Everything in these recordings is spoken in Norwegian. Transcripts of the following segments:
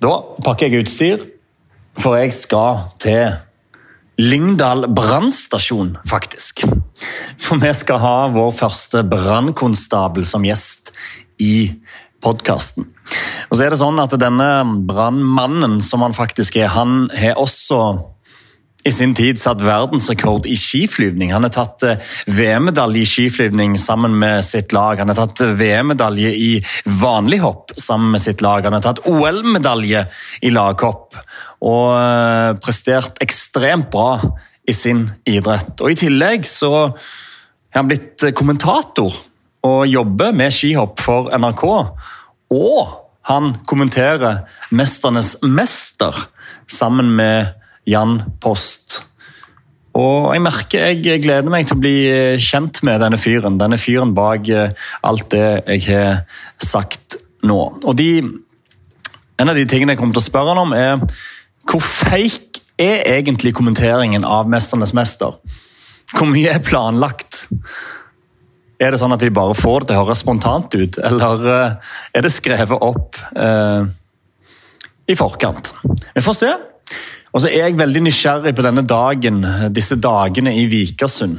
Da pakker jeg utstyr, for jeg skal til Lyngdal brannstasjon, faktisk. For vi skal ha vår første brannkonstabel som gjest i podkasten. Og så er det sånn at denne brannmannen som han faktisk er, han har også i sin tid satt verdensrekord i skiflyvning. Han har tatt eh, VM-medalje i skiflyvning sammen med sitt lag. Han har tatt eh, VM-medalje i vanlig hopp sammen med sitt lag. Han har tatt OL-medalje i laghopp og eh, prestert ekstremt bra i sin idrett. Og I tillegg så har han blitt kommentator og jobber med skihopp for NRK. Og han kommenterer 'Mesternes mester' sammen med Jan Post. Og jeg merker jeg gleder meg til å bli kjent med denne fyren. Denne fyren bak eh, alt det jeg har sagt nå. Og de, En av de tingene jeg kommer til å spørre han om, er hvor fake er egentlig kommenteringen av 'Mesternes mester'? Hvor mye er planlagt? Er det sånn at de bare får det til å høres spontant ut, eller eh, er det skrevet opp eh, i forkant? Vi får se. Og så er jeg veldig nysgjerrig på denne dagen, disse dagene i Vikersund,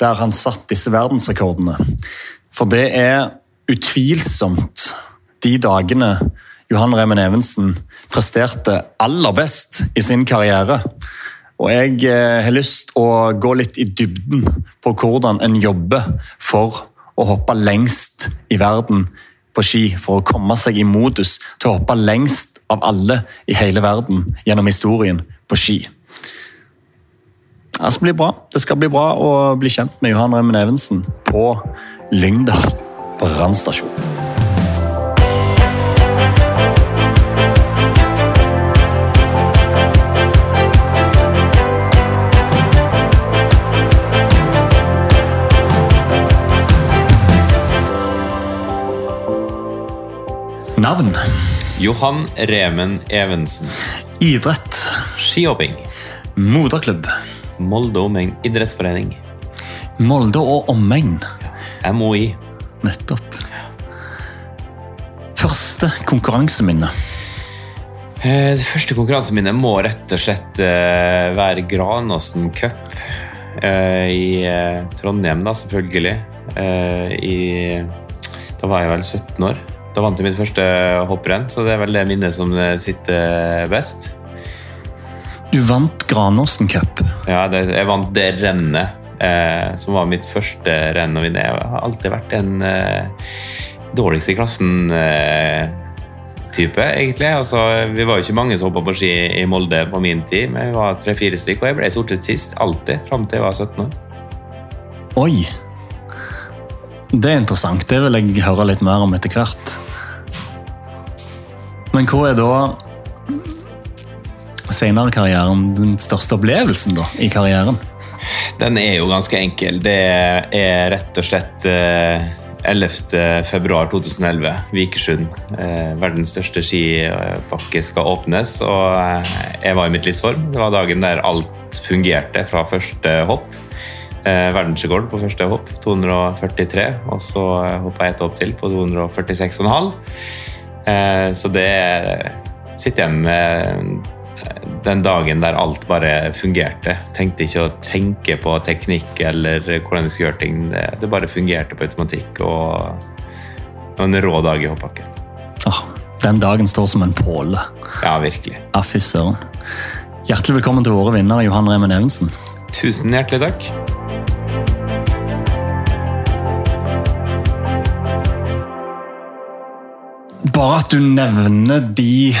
der han satt disse verdensrekordene. For det er utvilsomt de dagene Johan Remen Evensen presterte aller best i sin karriere. Og jeg eh, har lyst å gå litt i dybden på hvordan en jobber for å hoppe lengst i verden på ski, for å komme seg i modus til å hoppe lengst av alle i hele verden gjennom historien på ski. Det skal bli bra. Det skal bli bra å bli kjent med Johan Remmen Evensen på Lyngdal brannstasjon. Navn? Johan Remen Evensen. Idrett. Skihopping. Moderklubb. Molde Omegn idrettsforening. Molde og omegn. MOI. Nettopp. Første konkurranseminne. Eh, Det første konkurranseminnet må rett og slett eh, være Granåsen Cup eh, i Trondheim, da, selvfølgelig. I, da var jeg vel 17 år. Da vant jeg mitt første hopprenn, så det er vel det minnet som eh, sitter best. Du vant Granåsen Cup. Ja, det, jeg vant det rennet, eh, som var mitt første renn å vinne. Jeg har alltid vært en eh, dårligst i klassen-type, egentlig. Altså, vi var jo ikke mange som hoppa på ski i Molde på min tid, men vi var tre-fire stykker, og jeg ble stort sett sist. Alltid, fram til jeg var 17 år. Oi! Det er interessant. Det vil jeg høre litt mer om etter hvert. Men hva er da senere karrieren den største opplevelsen da, i karrieren? Den er jo ganske enkel. Det er rett og slett eh, 11. februar 2011, Vikersund. Eh, verdens største skipakke skal åpnes, og eh, jeg var i mitt livsform. Det var dagen der alt fungerte fra første hopp. Eh, verdensrekord på første hopp, 243. Og så hoppa jeg et hopp til på 246,5. Eh, så det sitter jeg med den dagen der alt bare fungerte. Tenkte ikke å tenke på teknikk eller hvordan jeg skulle gjøre ting. Det, bare fungerte på automatikk. Og det var en rå dag i hoppbakken. Oh, den dagen står som en påle. Ja, virkelig. Ja, fy søren. Hjertelig velkommen til våre vinnere, Johan Remen Evensen. Tusen hjertelig takk. Bare at du nevner de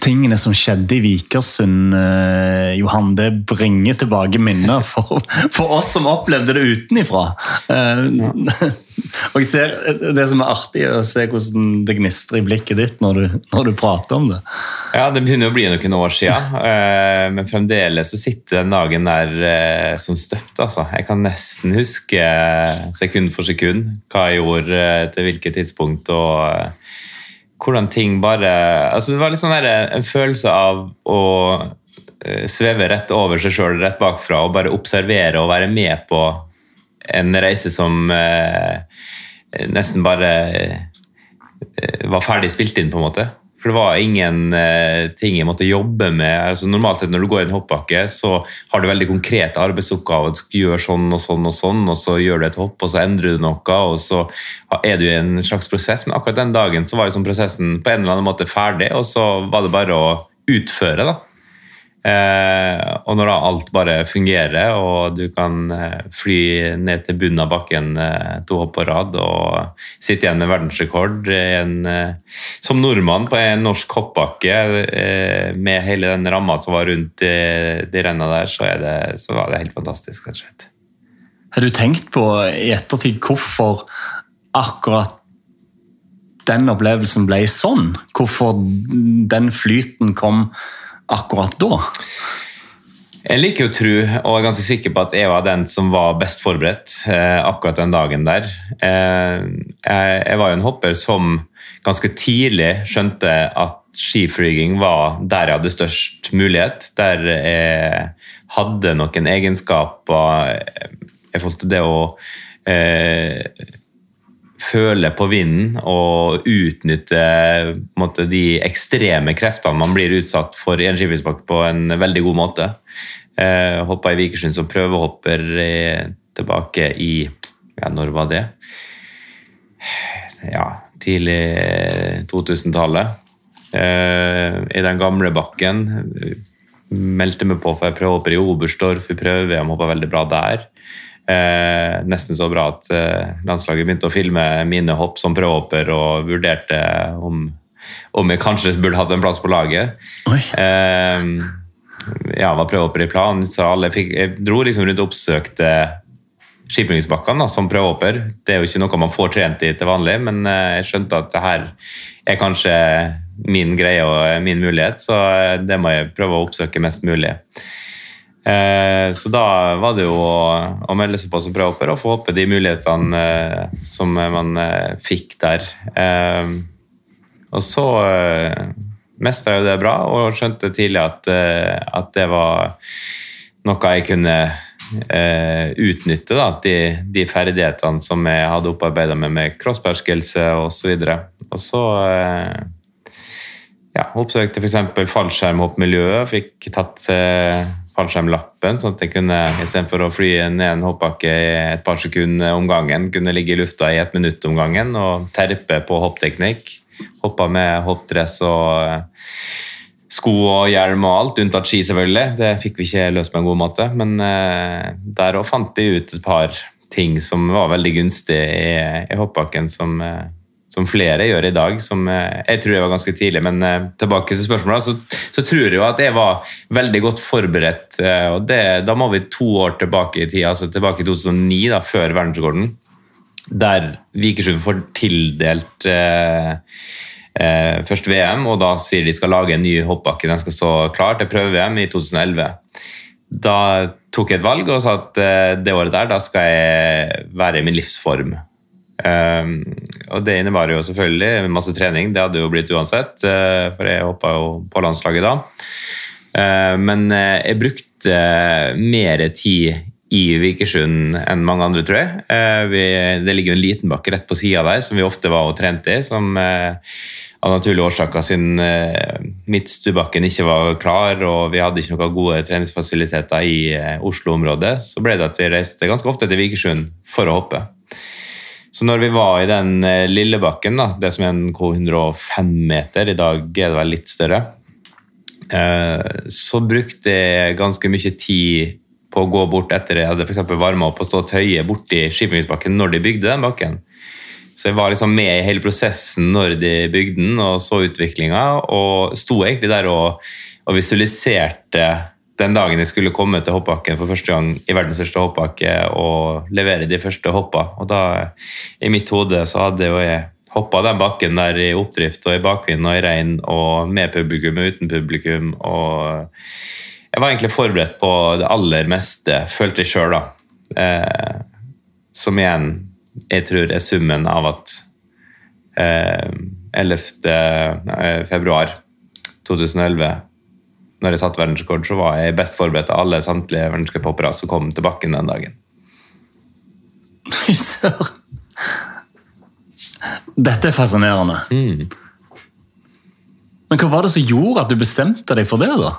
tingene som skjedde i Vikersund, eh, Johan, det bringer tilbake minner for, for oss som opplevde det utenifra. Eh, og jeg ser, Det som er artig, er å se hvordan det gnistrer i blikket ditt når du, når du prater om det. Ja, Det begynner å bli noen år siden, eh, men fremdeles så sitter den dagen der som støpt. altså. Jeg kan nesten huske sekund for sekund hva jeg gjorde til hvilket tidspunkt. og hvordan ting bare altså Det var litt sånn der, en følelse av å eh, sveve rett over seg sjøl, rett bakfra, og bare observere og være med på en reise som eh, nesten bare eh, var ferdig spilt inn, på en måte. For det var ingen eh, ting jeg måtte jobbe med. Altså, normalt sett når du går i en hoppbakke, så har du veldig konkrete arbeidsoppgaver. Du skal sånn og sånn og sånn, og så gjør du et hopp, og så endrer du noe, og så er du i en slags prosess. Men akkurat den dagen så var liksom prosessen på en eller annen måte ferdig, og så var det bare å utføre. da. Eh, og når da alt bare fungerer, og du kan eh, fly ned til bunnen av bakken eh, to hopp på rad og sitte igjen med verdensrekord en, som nordmann på en norsk hoppbakke med hele den ramma som var rundt de, renna der, så, det, så, var det helt fantastisk. rett. Har du tenkt på i ettertid hvorfor akkurat den opplevelsen ble sånn? Hvorfor den flyten kom akkurat da? Jeg liker å tro, og er ganske sikker på at jeg var den som var best forberedt eh, akkurat den dagen der. Eh, jeg, jeg, var jo en hopper som ganske tidlig skjønte at skiflyging var der jeg hadde størst mulighet. Der jeg hadde noen egenskaper i forhold til det å eh, føle på vinden og utnytte måte, de ekstreme kreftene man blir utsatt for i en skiflygningsbakke på en veldig god måte. Eh, Hoppa i Vikersund som prøvehopper eh, tilbake i ja, Når var det? Ja, tidlig 2000-tallet. Eh, I den gamle bakken. Meldte meg på for jeg prøvehopper i Oberstdorf i prøve-VM, hoppa veldig bra der. Eh, nesten så bra at eh, landslaget begynte å filme mine hopp som prøvehopper og vurderte om, om, jeg kanskje burde hatt en plass på laget. Eh, ja, var prøvehopper i planen, så alle fikk, jeg dro liksom rundt og oppsøkte skiflygingsbakkene som prøvehopper. Det er jo ikke noe man får trent i til vanlig, men eh, jeg skjønte at det her er kanskje min greie og min mulighet, så eh, det må jeg prøve å oppsøke mest mulig. Eh, så da var det jo å, melde seg på som prøvehopper og få håpe de mulighetene eh, som man eh, fikk der. Eh, og så eh, mestra jeg det bra og skjønte tidlig at, eh, at det var noe jeg kunne eh, utnytte. Da, de, de, ferdighetene som jeg hadde opparbeida meg med crossperskelse osv. Og så, og så ja, oppsøkte f.eks. fallskjermhoppmiljøet. Fikk tatt fallskjermlappen, sånn at jeg kunne istedenfor å fly ned en hoppbakke et par sekunder om gangen, kunne ligge i lufta i ett minutt om gangen og terpe på hoppteknikk. Hoppa med hoppdress og eh, sko og hjelm og alt, unntatt ski, selvfølgelig. Det fikk vi ikke løst på en god måte, men eh, der òg fant de ut et par ting som var veldig gunstig i, i hoppbakken, som eh, som flere gjør i dag, som eh, jeg tror jeg var ganske tidlig. Men eh, tilbake til spørsmålet, så, så tror jeg jo at jeg var veldig godt forberedt. Eh, og det, Da må vi to år tilbake i tid, altså tilbake i 2009, da, før verdensrekorden. Der Vikersund får tildelt eh, eh, først VM, og da sier de skal lage en ny hoppbakke. Den skal stå klar til prøve-VM i 2011. Da tok jeg et valg og sa at eh, det året der da skal jeg være i min livsform. Um, og det innebar jo selvfølgelig masse trening, det hadde jo blitt uansett, uh, for jeg hoppa jo på landslaget da. Uh, men uh, jeg brukte mer tid i Vikersund enn mange andre, tror jeg. Vi, det ligger jo en liten bakke rett på sida der som vi ofte var og trente i. som av naturlige årsaker siden Midtstubakken ikke var klar og vi hadde ikke noen gode treningsfasiliteter i Oslo-området, så ble det at vi reiste ganske ofte til Vikersund for å hoppe. Så når vi var i den eh, lille bakken, da, det som er en K105-meter, i dag er det vel litt større, eh, så brukte jeg ganske mye tid på å gå bort etter jeg hadde for varma opp og stått høye borti skiflygingsbakken når de bygde den bakken. Så jeg var liksom med i hele prosessen når de bygde den og så utviklinga, og sto egentlig der og, og visualiserte den dagen jeg skulle komme til hoppbakken for første gang i verdens største hoppbakke og levere de første hoppa. Og da, i mitt hode, så hadde jo jeg hoppa den bakken der i oppdrift og i bakvind og i regn og med publikum og uten publikum. Og jeg var egentlig forberedt på det aller meste, følte jeg sjøl, da. Eh, som igjen jeg tror er summen av at eh, 11. Eh, februar 2011 når jeg satte verdensrekord, så var jeg best forberedt av alle samtlige verdenscuphoppere som kom til bakken den dagen. Fy søren! Dette er fascinerende. Mm. Men hva var det som gjorde at du bestemte deg for det? da?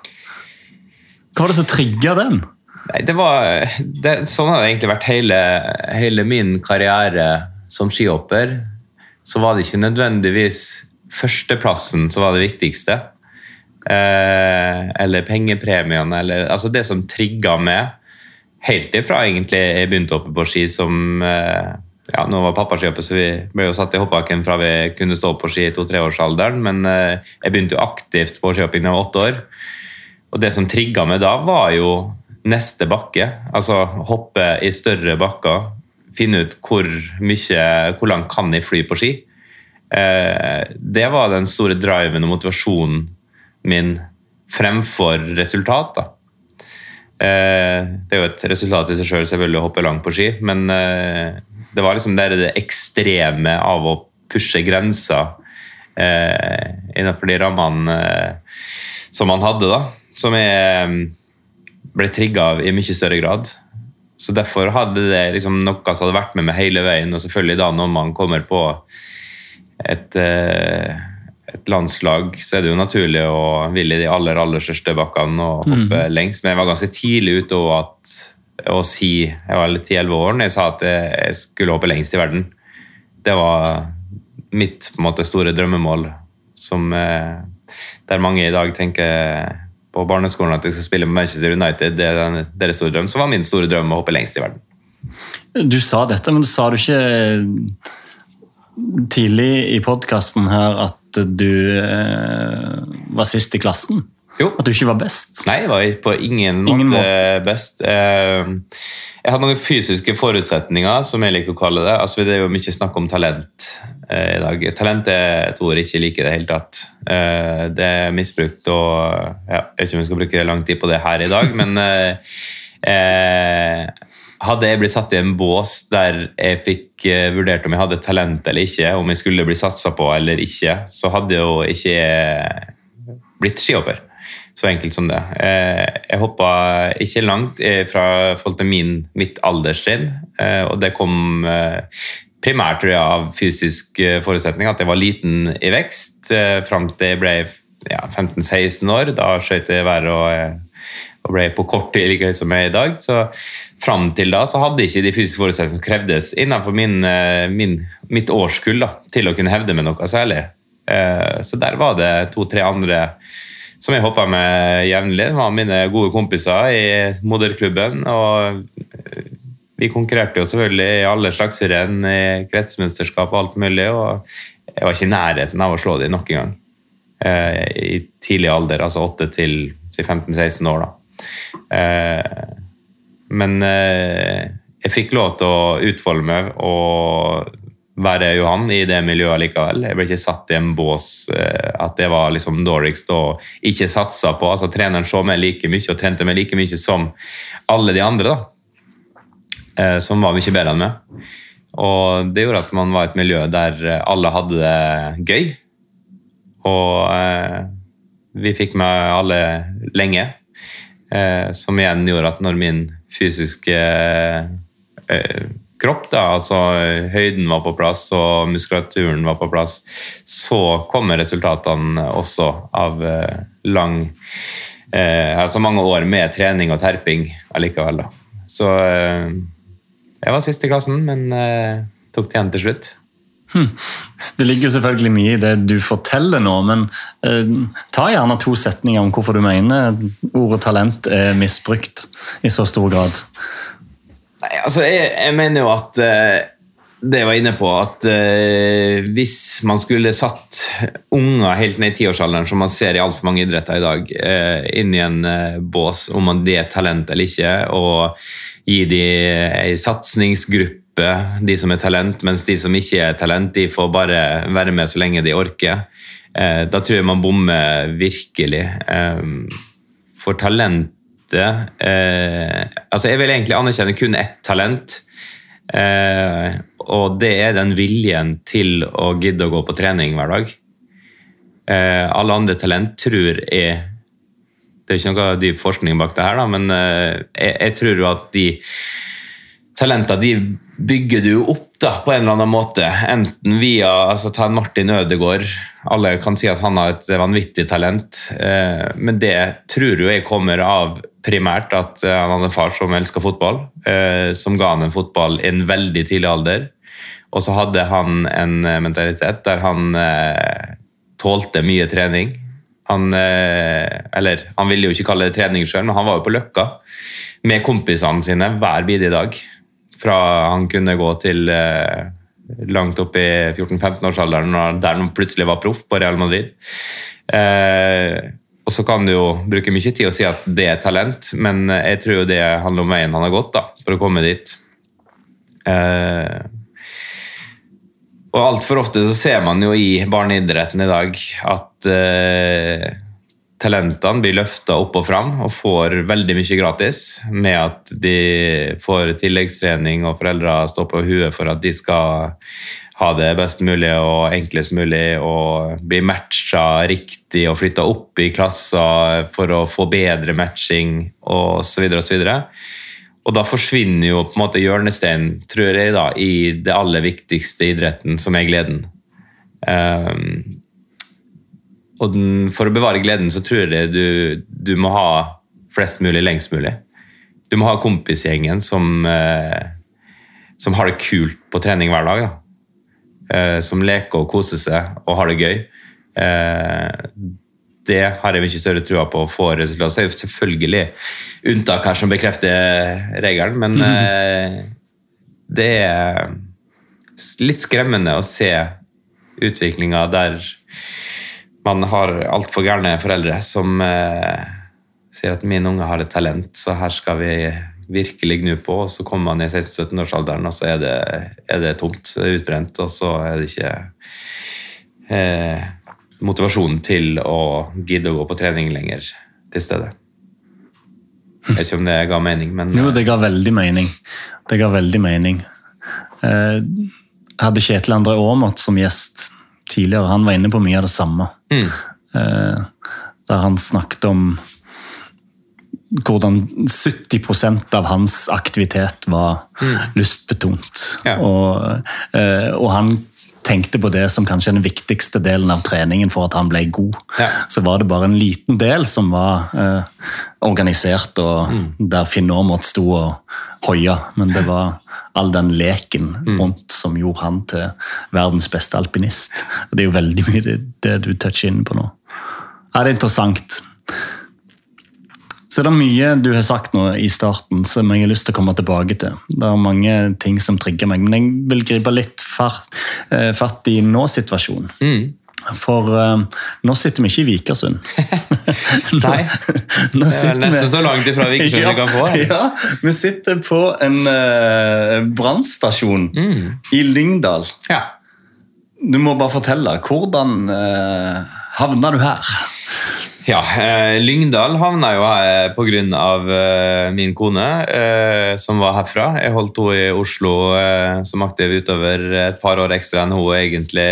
Hva var det som trigga den? Nei, det var, det, Sånn har det egentlig vært hele, hele min karriere som skihopper. Så var det ikke nødvendigvis førsteplassen som var det viktigste. Eh, eller pengepremiene, eller altså det som trigga meg. Helt ifra egentlig jeg begynte å hoppe på ski som eh, ja, Nå var pappa skihopper, så vi ble jo satt i hoppbakken fra vi kunne stå på ski i to-treårsalderen. Men eh, jeg begynte jo aktivt på skihopping da jeg var åtte år. Og det som trigga meg da, var jo neste bakke. Altså hoppe i større bakker. Finne ut hvor mye Hvor langt kan jeg fly på ski. Det var den store driven og motivasjonen min fremfor resultat. da. Eh, det er jo et resultat i seg sjøl selv, selvfølgelig å hoppe langt på ski, men eh, det var liksom det, det ekstreme av å pushe grenser eh, innenfor de rammene eh, som man hadde, da. Som jeg ble trigga av i mye større grad. Så Derfor hadde det liksom noe som hadde vært med meg hele veien. Og selvfølgelig da når man kommer på et, et landslag, så er det jo naturlig å ville i de aller aller største bakkene og hoppe mm. lengst. Men jeg var ganske tidlig ute og at, å si Jeg var 10-11 år når jeg sa at jeg skulle hoppe lengst i verden. Det var mitt på en måte, store drømmemål, som, der mange i dag tenker på barneskolen at jeg skal spille med Manchester United. Det er deres store drøm. Så var min store drøm å hoppe lengst i verden. Du sa dette, men du sa du ikke tidlig i podkasten her at du eh, var sist i klassen? Jo. At du ikke var best? Nei, jeg var på ingen måte, ingen måte. best. Eh, jeg hadde noen fysiske forutsetninger, som jeg liker å kalle det. Altså, det er jo mye snakk om talent eh, i dag. Talent er et ord jeg ikke liker i det hele tatt. Det er misbrukt og ja, Jeg vet ikke om vi skal bruke lang tid på det her i dag, men hadde jeg blitt satt i en bås der jeg fikk vurdert om jeg hadde talent eller ikke, om jeg skulle bli satsa på eller ikke, så hadde jo ikke jeg blitt skihopper. Så enkelt som det. Eh, jeg hoppa ikke langt eh, fra forhold til min, mitt alderstrinn, eh, og det kom primært tror jeg, av fysisk forutsetning, at jeg var liten i vekst fram til jeg ble ja, 15-16 år. Da skøyt jeg været og, og, ble på kort tid like høy som jeg er i dag. Så fram til da så hadde jeg ikke de fysiske forutsetningene som krevdes innenfor min, min, mitt årskull da, til å kunne hevde med noe særlig. Så der var det to-tre andre som jeg hoppa med jevnlig. var mine gode kompiser i moderklubben. og Vi konkurrerte jo selvfølgelig i alle slags renn, i kretsmesterskap og alt mulig. og Jeg var ikke i nærheten av å slå dem nok en gang. Eh, I tidlig alder, altså 8 til 15-16 år. da. Eh, men eh, jeg fikk lov til å utfolde meg og være Johan i det miljøet likevel. Jeg ble ikke satt i en bås eh, at det var liksom dårligst og ikke satsa på. altså Treneren så meg like mye og trente meg like mye som alle de andre, da. Som var mye bedre enn meg. Og det gjorde at man var et miljø der alle hadde det gøy. Og vi fikk med alle lenge. Som igjen gjorde at når min fysiske kropp, da, altså høyden var på plass og muskulaturen var på plass, så kommer resultatene også av eh, lang eh, Altså mange år med trening og terping allikevel, da. Så eh, jeg var sist i klassen, men eh, tok det igjen til slutt. Det ligger selvfølgelig mye i det du forteller nå, men eh, ta gjerne to setninger om hvorfor du mener ordet talent er misbrukt i så stor grad. Nei, altså, jeg, jeg mener jo at eh, det jeg var inne på, at eh, hvis man skulle satt unger helt ned i tiårsalderen, som man ser i altfor mange idretter i dag, uh, inn i en bås om man det er talent eller ikke, og gi dem ei satsingsgruppe de som er talent, mens de som ikke er talent, de får bare være med så lenge de orker. Da tror jeg man bommer virkelig. For talent Eh, altså jeg vil egentlig anerkjenne kun ett talent. Eh, og det er den viljen til å gidde å gå på trening hver dag. Eh, alle andre talent tror jeg Det er ikke noe dyp forskning bak det her, da, men eh, jeg, tror jo at de talentene de bygger du opp da, på en eller annen måte. Enten via altså Ta Martin Ødegaard. Alle kan si at han har et vanvittig talent, eh, men det tror jo jeg kommer av primært at eh, han hadde en far som elska fotball, eh, som ga han en fotball i en veldig tidlig alder. Og så hadde han en eh, mentalitet der han eh, tålte mye trening. Han, eh, eller, han ville jo ikke kalle det trening sjøl, men han var jo på Løkka med kompisene sine hver bidige dag. Fra han kunne gå til eh, langt opp i 14-15-årsalderen, der han plutselig var proff på Real Madrid. Eh, og så kan du jo bruke mye tid og si at det er talent, men jeg tror jo det handler om veien han har gått da, for å komme dit. Eh, og altfor ofte så ser man jo i barneidretten i dag at eh, talentene blir løfta opp og fram og får veldig mye gratis med at de får tilleggstrening og foreldre står på huet for at de skal ha det best mulig og enklest mulig og bli matcha riktig og flytta opp i klasser for å få bedre matching osv. osv. Og da forsvinner jo på en måte hjørnesteinen, tror jeg, da, i det aller viktigste idretten, som er gleden. Um, og den, for å bevare gleden så tror jeg du, du, må ha flest mulig lengst mulig. Du må ha kompisgjengen som, uh, som har det kult på trening hver dag. da eh, som leker og koser seg og har det gøy. Eh, det har jeg mye større trua på å få resultat. Så er det selvfølgelig unntak her som bekrefter regelen, men eh, det er litt skremmende å se utviklinga der man har altfor gærne foreldre som eh, sier at min unge har et talent, så her skal vi virkelig gnu på, og så kommer man i 16-17-årsalderen, og så er det, er det, tomt, det er utbrent, og så er det ikke eh, motivasjonen til å gidde å gå på trening lenger til stede. Jeg vet ikke om det ga mening, men Jo, det ga veldig mening. Det ga veldig mening. Eh, jeg hadde Kjetil André Aamodt som gjest tidligere. Han var inne på mye av det samme. Mm. Eh, der han snakket om hvordan 70% av hans aktivitet var mm. lystbetont. Ja. Og, eh, og, han tenkte på det som kanskje den viktigste delen av treningen for at han ble god. Ja. Så var det bare en liten del som var eh, organisert, og mm. der Finn Aamodt sto og hoia. Men det var all den leken mm. rundt som gjorde han til verdens beste alpinist. Og det er jo veldig mye det, det du toucher inn på nå. Ja, det er interessant. Så det er mye du har sagt nå i starten som jeg har lyst til å komme tilbake til. Det er mange ting som trigger meg, men jeg vil gripe litt fatt, eh, fatt i nå-situasjonen. Mm. For uh, nå sitter vi ikke i Vikersund. Nei. nå det er nesten vi... så langt ifra Vikersund ja, vi kan få. Ja, Vi sitter på en uh, brannstasjon mm. i Lyngdal. Ja. Du må bare fortelle. Hvordan uh, havna du her? Ja, eh, Lyngdal havna jo her pga. Eh, min kone, eh, som var herfra. Jeg holdt henne i Oslo eh, som aktiv utover et par år ekstra enn hun egentlig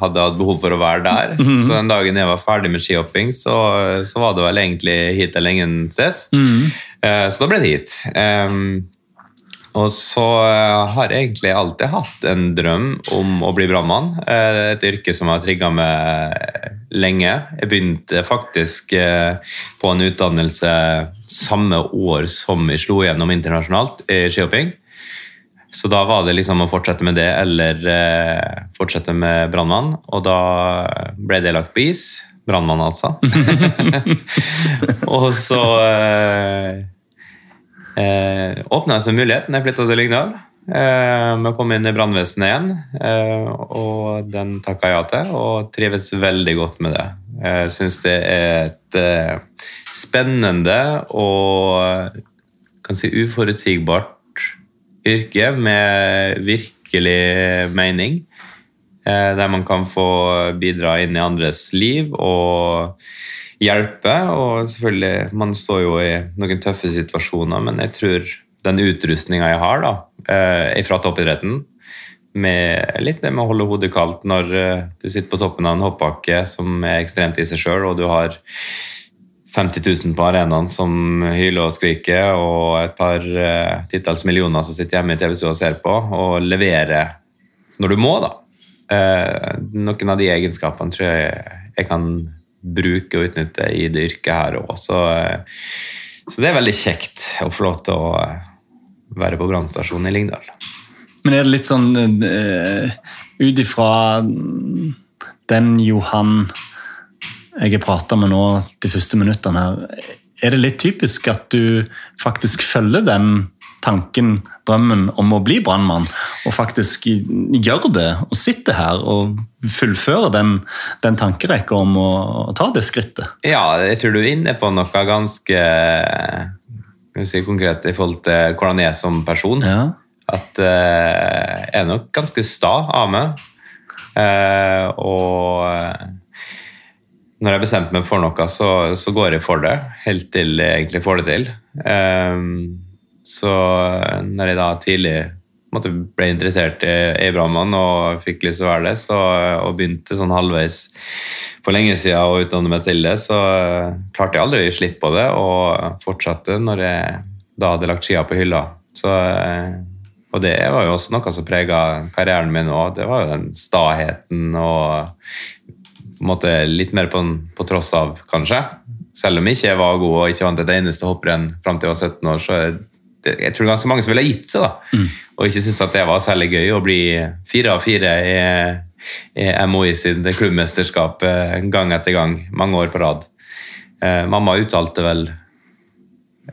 hadde hatt behov for å være der. Mm -hmm. Så den dagen jeg var ferdig med skihopping, så, så var det vel egentlig hit eller ingen sted. Mm -hmm. eh, så da ble det hit. Og så eh, har jeg egentlig alltid hatt en drøm om å bli brannmann. Et yrke som har trigga meg lenge. Jeg begynte faktisk eh, på en utdannelse samme år som jeg slo gjennom internasjonalt i skihopping. Så da var det liksom å fortsette med det eller eh, fortsette med brannmann. Og da ble det lagt på is. Brannmann, altså. og så eh, åpna seg muligheten. Jeg flytta til Lyngdal eh, å komme inn i brannvesenet igjen. Eh, og den takka ja til, og trives veldig godt med det. Jeg syns det er et eh, spennende og kan si uforutsigbart yrke med virkelig mening. Eh, der man kan få bidra inn i andres liv og hjelpe. Og selvfølgelig, man står jo i noen tøffe situasjoner, men jeg tror den utrustninga jeg har da, eh, fra toppidretten, med litt det med å holde hodet kaldt når eh, du sitter på toppen av en hoppbakke som er ekstremt i seg sjøl, og du har 50 000 på arenaen som hyler og skriker, og et par uh, titalls millioner som sitter hjemme i TV-stua og ser på, og leverer når du må, da. Uh, noen av de egenskapene tror jeg jeg kan bruke og utnytte i det yrket her òg. Så, uh, så, det er veldig kjekt å få lov til å være på brannstasjonen i Lyngdal. Men er det litt sånn ut ifra den Johan jeg har prata med nå de første minuttene her, er det litt typisk at du faktisk følger den tanken, drømmen om å bli brannmann, og faktisk gjør det, og sitter her og fullfører den, den tankerekka om å, å, ta det skrittet? Ja, jeg tror du er inne på noe ganske si konkret i forhold til hvordan jeg er som person. Ja. At uh, jeg er nok ganske sta av meg. Uh, og når jeg bestemte meg for noe, så, så, går jeg for det. Helt til jeg egentlig får det til. Um, så når jeg da tidlig måtte, ble interessert i, i og fikk lyst til å være det, så, og begynte sånn halvveis for lenge siden å utdanne meg til det, så klarte jeg aldri å gi slipp på det, og fortsatte når jeg da hadde lagt skia på hylla. Så, og det var jo også noe som prega karrieren min òg. Det var jo den staheten og måte, litt mer på, på, tross av, kanskje. Selv om jeg ikke var god og ikke vant et eneste hopprenn fram til jeg var 17 år, så jeg tror det er ganske mange som ville gitt seg. da, mm. Og ikke syntes at det var særlig gøy å bli fire av fire i, i MOI sin klubbmesterskap eh, gang etter gang, mange år på rad. Eh, mamma uttalte vel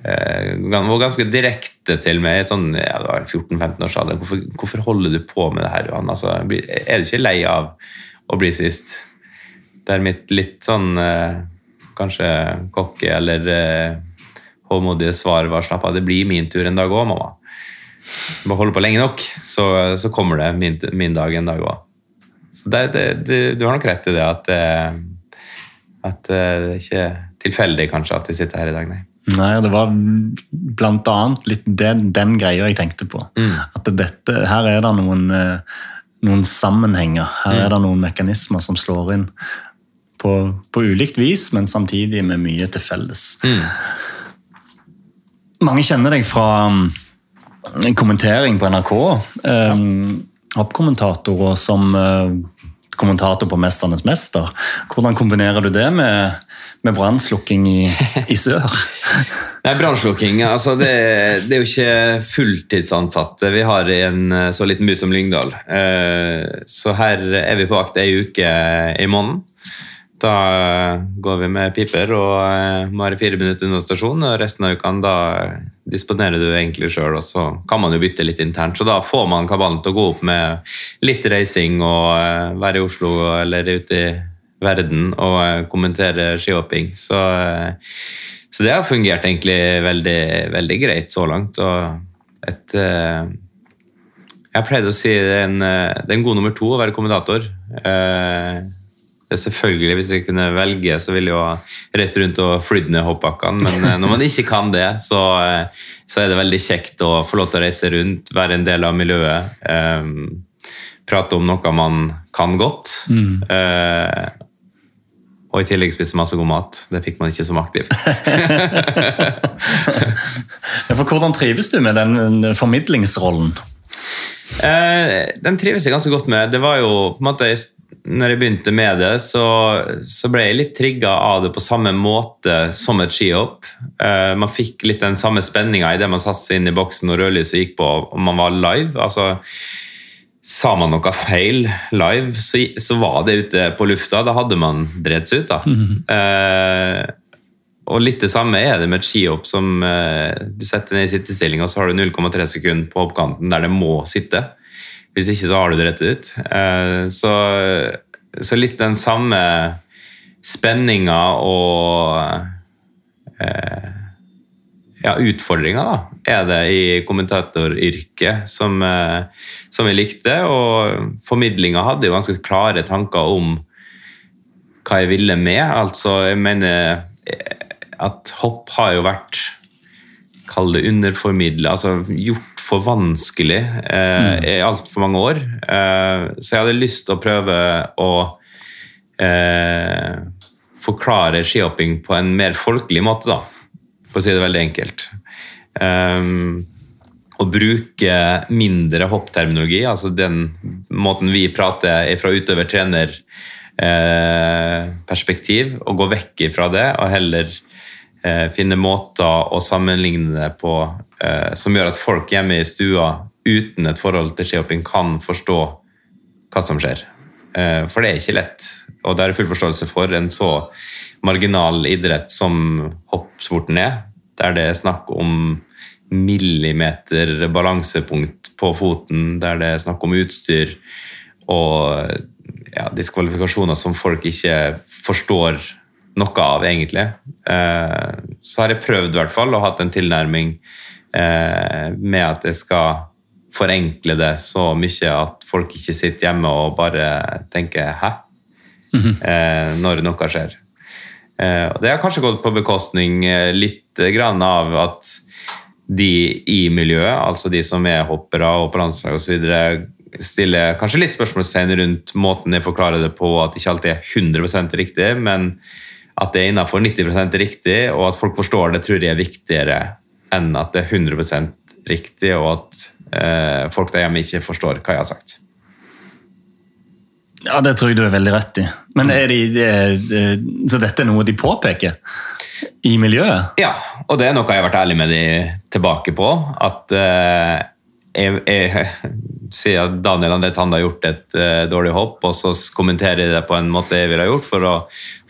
eh, var ganske direkte til meg sånn, ja, 14-15 års alder. Hvorfor, hvorfor, holder du på med det her, Johan? Altså, er du ikke lei av å bli sist? Det er mitt litt sånn eh, kanskje cocky eller eh, håndmodige svar var slapp av, det blir min tur en dag òg, mamma. Bare holde på lenge nok, så, så kommer det min, min, dag en dag òg. Så det, det, det, du har nok rett i det at, eh, at det er ikke tilfeldig kanskje at vi sitter her i dag, nei. Nei, det var blant annet litt den, den greia jeg tenkte på. Mm. At dette, her er det noen, eh, noen sammenhenger. Her mm. er det noen mekanismer som slår inn på, på, ulikt vis, men samtidig med mye til felles. Mm. Mange kjenner deg fra um, en kommentering på NRK. Um, og som uh, kommentator på 'Mesternes mester'. Hvordan kombinerer du det med, med brannslukking i, i, sør? Nei, Brannslukking altså det, det, er jo ikke fulltidsansatte vi har i en uh, så liten by som Lyngdal. Uh, så her er vi på vakt ei uke i måneden. Da eh, går vi med piper og eh, må være fire minutter unna stasjonen. og Resten av uka da disponerer du egentlig sjøl, og så kan man jo bytte litt internt. Så da får man kabalen til å gå opp med litt reising og eh, være i Oslo eller ute i verden og kommentere skihopping. Så, så, det har fungert egentlig veldig, veldig greit så langt. og et jeg pleide å si det er, en, det er en god nummer to å være kommentator. Eh, Selvfølgelig, Hvis jeg kunne velge, så ville jeg jo reist rundt og flydd ned hoppbakkene. Men eh, når man ikke kan det, så, eh, så, er det veldig kjekt å få lov til å reise rundt, være en del av miljøet. Um, prate om noe man kan godt. Mm. Uh, og i tillegg spiste masse god mat. Det fikk man ikke som aktiv. For Hvordan trives du med den formidlingsrollen? Eh, den trives jeg ganske godt med. Det var jo på en måte når jeg begynte med det, så, så ble jeg litt trigga av det på samme måte som et skihopp. Uh, man fikk litt den samme spenninga idet man satte seg inn i boksen og rødlyset gikk på og man var live. altså Sa man noe feil live, så, så var det ute på lufta. Da hadde man drept seg ut. da. Mm -hmm. uh, og litt det samme er det med et skihopp som uh, du setter ned i sittestilling, og så har du 0,3 sekunder på hoppkanten der det må sitte. Hvis ikke så har du det rett ut. Eh, så, så litt den samme spenninga og eh, ja, utfordringa da, er det i kommentatoryrket som, eh, som jeg likte. Og formidlinga hadde jo ganske klare tanker om hva jeg ville med. Altså, jeg mener at hopp har jo vært Kall det underformidla, altså gjort for vanskelig eh, mm. i altfor mange år. Eh, så jeg hadde lyst til å prøve å eh, forklare skihopping på en mer folkelig måte, da. For å si det veldig enkelt. Um, å bruke mindre hoppterminologi, altså den måten vi prater fra utøver-trener-perspektiv, og gå vekk fra det, og heller eh, finne måter å sammenligne det på eh, som gjør at folk hjemme i stua uten et forhold til skihopping kan forstå hva som skjer. Eh, for det er ikke lett, og det er full forståelse for en så marginal idrett som hoppsporten er, der det er snakk om millimeter balansepunkt på foten, der det er snakk om utstyr og ja, diskvalifikasjoner som folk ikke forstår noe av, egentlig. Eh, så har jeg prøvd i hvert fall og hatt en tilnærming eh, med at jeg skal forenkle det så mye at folk ikke sitter hjemme og bare tenker 'hæ?' Mm -hmm. når noe skjer. Og det har kanskje gått på bekostning litt av at de i miljøet, altså de som er hoppere og på landslag osv., stiller kanskje litt spørsmålstegn rundt måten jeg forklarer det på, at det ikke alltid er 100% riktig, men at det er innenfor 90% riktig, og at folk forstår det, tror jeg er viktigere enn at det er 100% riktig, og at eh, folk der hjemme ikke forstår hva jeg har sagt. Ja, det tror jeg du er veldig rett i. Men er de, de, Så dette er noe de påpeker i miljøet? Ja, og det er noe jeg har vært ærlig med de tilbake på. At eh, jeg, jeg, sier at Daniel André Tande har gjort et uh, dårlig hopp, og så kommenterer de det på en måte jeg ville ha gjort for å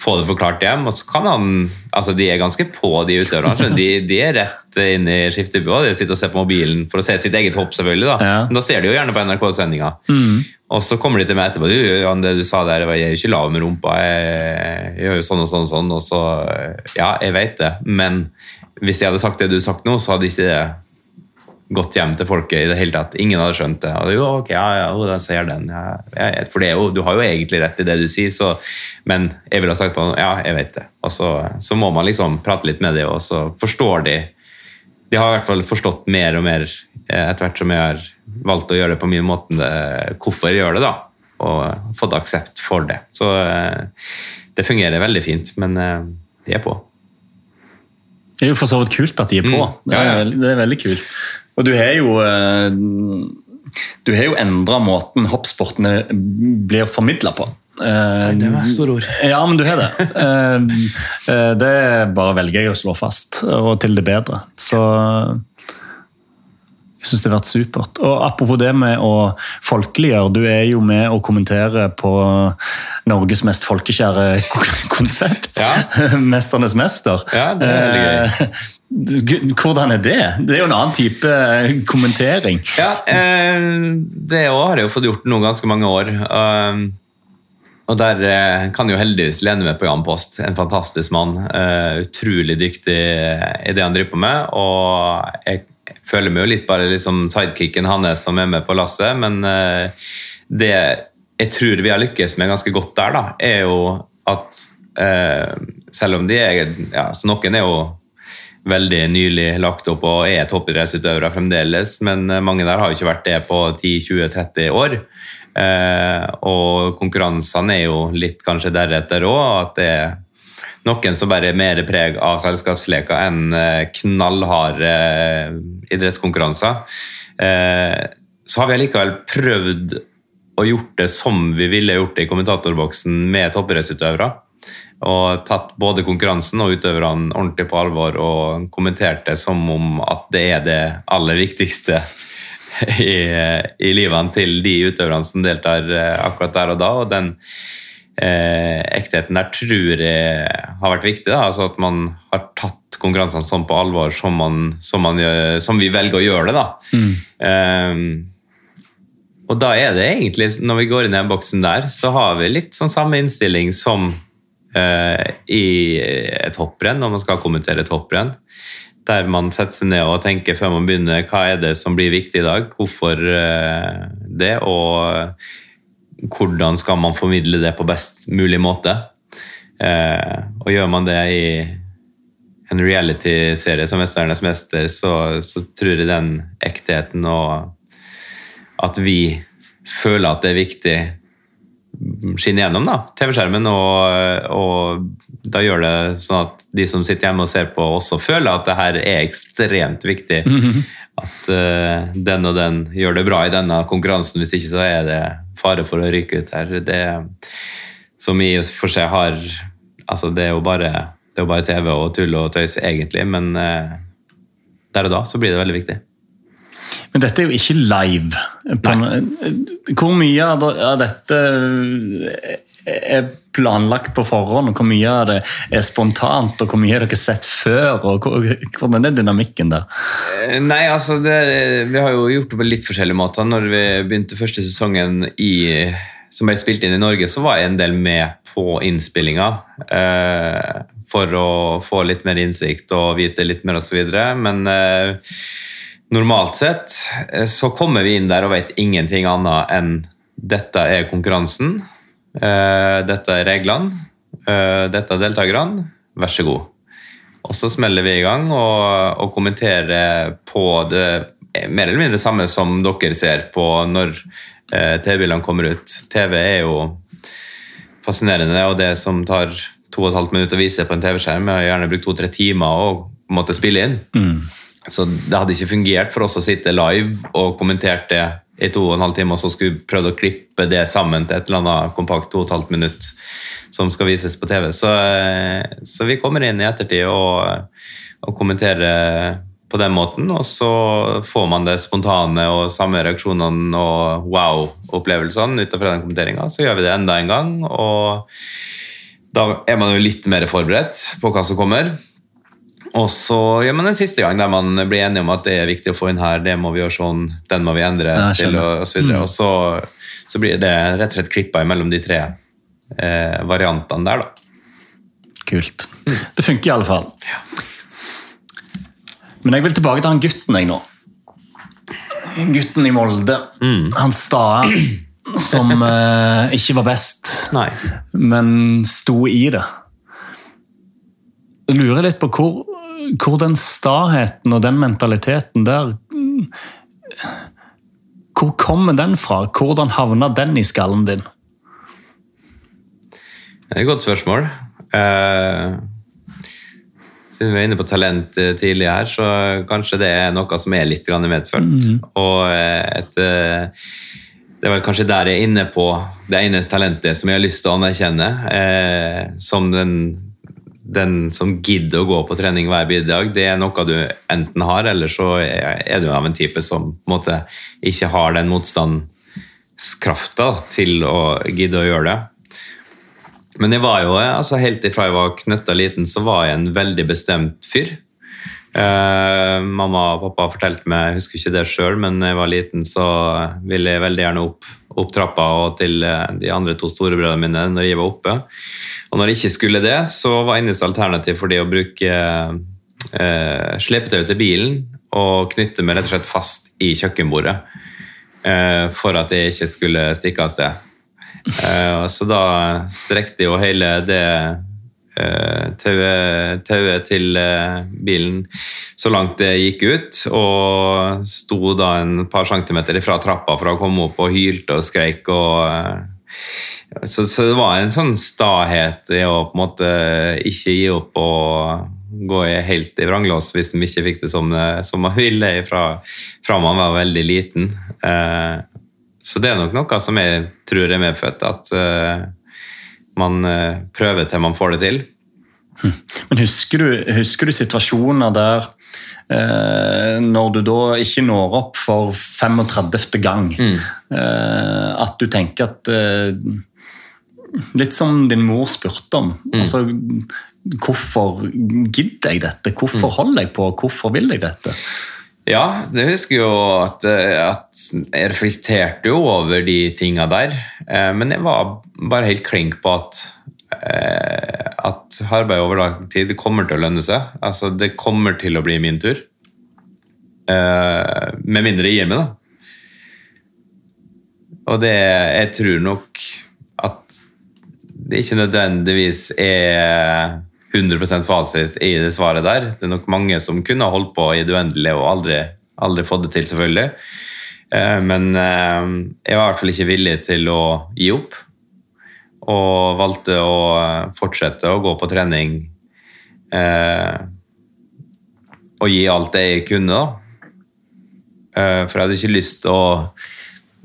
få det forklart hjem. Og så kan han Altså, de er ganske på, de utøverne. De, de er rett inn i skiftebua. De sitter og ser på mobilen for å se sitt eget hopp, selvfølgelig. Da, ja. Men da ser de jo gjerne på NRK-sendinga. Mm. Og så kommer de til meg etterpå. Du, Jan, det du sa der, jeg er jo ikke lav med rumpa. Jeg, jeg gjør jo sånn og sånn og sånn. Og så Ja, jeg vet det, men hvis jeg hadde sagt det du har sagt nå, så hadde ikke det gått hjem til folket i det hele tatt. Ingen hadde skjønt det. Og jo, ok, ja, ja, den ser den. Ja, for det er jo, du har jo egentlig rett i det du sier, så, men jeg ville ha sagt på noe, ja, jeg vet det. Og så, så, må man liksom prate litt med dem, og så forstår de De har i hvert fall forstått mer og mer eh, etter hvert som jeg har valgt å gjøre det på min måte, hvorfor jeg gjør det, da. Og fått aksept for det. Så eh, det fungerer veldig fint, men eh, de er på. Det er jo for så vidt kult at de er på. Mm. Ja, ja. Det, er, det er veldig kult. Og du har jo eh, du har jo endra måten hoppsportene blir formidla på. Nei, det var store ord. Ja, men du har det. Eh, det bare velger jeg å slå fast, og til det bedre. Så jeg syns det har vært supert. Og Apropos det med å folkeliggjøre. Du er jo med å kommentere på Norges mest folkekjære konsept. Ja. 'Mesternes mester'. Ja, det er veldig gøy. Eh, hvordan er det? Det er jo en annen type kommentering. Ja, eh, det òg har jeg jo fått gjort nå ganske mange år. Um, og der kan jeg jo heldigvis lene meg på Jan Post, en fantastisk mann. Utrolig dyktig i det han driver på med. Og jeg føler meg jo litt bare liksom sidekicken hans som er med på lasset, men eh, det jeg tror vi har lykkes med ganske godt der, da, er jo at eh, selv om de er ja, så Noen er jo veldig nylig lagt opp og er toppidrettsutøvere fremdeles, men eh, mange der har jo ikke vært det på 10-20-30 år. Eh, og konkurransene er jo litt kanskje deretter òg, at det er noen som bare er mer preg av selskapsleker enn eh, knallharde eh, idrettskonkurranser. Eh, så har vi allikevel prøvd å gjort det som vi ville gjort det i kommentatorboksen med toppidrettsutøvere. Og tatt både konkurransen og utøverne ordentlig på alvor og kommentert det som om at det er det aller viktigste i, i livene til de utøverne som deltar akkurat der og da. og den eh, ektheten der tror jeg har vært viktig. Da. Altså At man har tatt konkurransene sånn på alvor som, man, som, man gjør, som vi velger å gjøre det. da. Mm. Um, og da er det egentlig, når vi går inn i den boksen der, så har vi litt sånn samme innstilling som i et hopprenn, når man skal kommentere et hopprenn. Der man setter seg ned og tenker før man begynner hva er det som blir viktig i dag, hvorfor uh, det, og hvordan skal man formidle det på best mulig måte? Eh, og gjør man det i en reality-serie som 'Mesternes mester', så, så, tror jeg den ektheten og at vi føler at det er viktig skinne gjennom TV-skjermen, og, og da gjør det sånn at de som sitter hjemme og ser på, også føler at det her er ekstremt viktig. At uh, den og den gjør det bra i denne konkurransen, hvis ikke så er det fare for å ryke ut her. Det som i og for seg har Altså, det er jo bare, det er jo bare TV og tull og tøys, egentlig, men uh, der og da så blir det veldig viktig. Men dette er jo ikke live. Hvor mye av dette er planlagt på forhånd? og Hvor mye av det er spontant, og hvor mye har dere sett før? og Hvordan er dynamikken der? Eh, nei, altså, er, Vi har jo gjort det på litt forskjellige måter. Når vi begynte første sesongen i, som ble spilt inn i Norge, så var jeg en del med på innspillinga. Eh, for å få litt mer innsikt og vite litt mer osv. Men eh, normalt sett eh, så kommer vi inn der og vet ingenting annet enn dette er konkurransen, eh, dette er reglene, eh, dette er deltakerne, vær så god. Og så smeller vi i gang og, og kommenterer på det mer eller mindre samme som dere ser på når TV-bildene kommer ut. TV er jo fascinerende, og det som tar to og et halvt minutt å vise på en TV-skjerm, er gjerne brukt to-tre timer å måtte spille inn. Mm. Så det hadde ikke fungert for oss å sitte live og kommentere det i to og en halv time, og så skulle vi prøvd å klippe det sammen til et eller annet kompakt to og et halvt minutt som skal vises på TV. Så, så vi kommer inn i ettertid og, og kommenterer på den måten, og så får man det spontane og samme reaksjonene og wow-opplevelsene ut fra den kommenteringa. Så gjør vi det enda en gang, og da er man jo litt mer forberedt på hva som kommer. Og så gjør man en siste gang der man blir enige om at det er viktig å få inn her, det må vi gjøre sånn, den må vi endre til, og, og så videre. Mm. Og så, så, blir det rett og slett klippa mellom de tre eh, variantene der, da. Kult. Det funker i alle fall. Ja. Men jeg vil tilbake til han gutten jeg nå. Gutten i Molde. Mm. Han Stae, som eh, ikke var best, Nei. men sto i det. Jeg lurer litt på hvor hvor den staheten og den mentaliteten der Hvor kommer den fra? Hvordan havna den i skallen din? Det er et godt spørsmål. Uh, siden vi er inne på talent eh, tidlig her, så kanskje det er noe som er litt medfødt. Mm. Og et, det er vel kanskje der jeg er inne på det ene talentet som jeg har lyst til å anerkjenne. Uh, som den den som gidder å gå på trening hver bidrag, det er noe du enten har, eller så er du av en type som på en måte ikke har den motstandskrafta til å gidde å gjøre det. Men jeg var jo, altså helt ifra jeg var knøtta liten, så var jeg en veldig bestemt fyr. Eh, mamma og pappa fortalte meg, jeg husker ikke det sjøl, men da jeg var liten, så ville jeg veldig gjerne opp, opp trappa og til eh, de andre to storebrødrene mine når jeg var oppe. Og når jeg ikke skulle det, så var eneste alternativ for det å bruke eh, slepetau til bilen og knytte meg rett og slett fast i kjøkkenbordet eh, for at jeg ikke skulle stikke av sted. Eh, så da strekte jo hele det Eh, tauet til eh, bilen så langt det gikk ut, og sto da en par centimeter fra trappa for å komme opp og hylte og skreik. Og, eh, så, så, det var en sånn stahet i å på en måte ikke gi opp og gå helt i vranglås hvis de ikke fikk det som, som man ville fra, fra, man var veldig liten. Så det er nok noe som jeg tror er medfødt. at man prøver til man får det til. Men husker du, husker du situasjoner der eh, når du da ikke når opp for 35. gang, mm. eh, at du tenker at eh, Litt som din mor spurte om. Mm. altså Hvorfor gidder jeg dette? Hvorfor holder jeg på? Hvorfor vil jeg dette? Ja, det husker jo at, at jeg reflekterte jo over de tinga der. Eh, men jeg var bare helt klink på at Eh, at arbeid over lang tid kommer til å lønne seg. Altså, det kommer til å bli min tur. Eh, med mindre jeg gir meg, da. Og det Jeg tror nok at det ikke nødvendigvis er 100% fasit i det svaret der. Det er nok mange som kunne holdt på i det uendelige og aldri, aldri fått det til, selvfølgelig. Eh, men jeg var i hvert fall ikke villig til å gi opp. Og valgte å fortsette å gå på trening eh, og gi alt det jeg kunne, da. Eh, for jeg hadde ikke lyst til å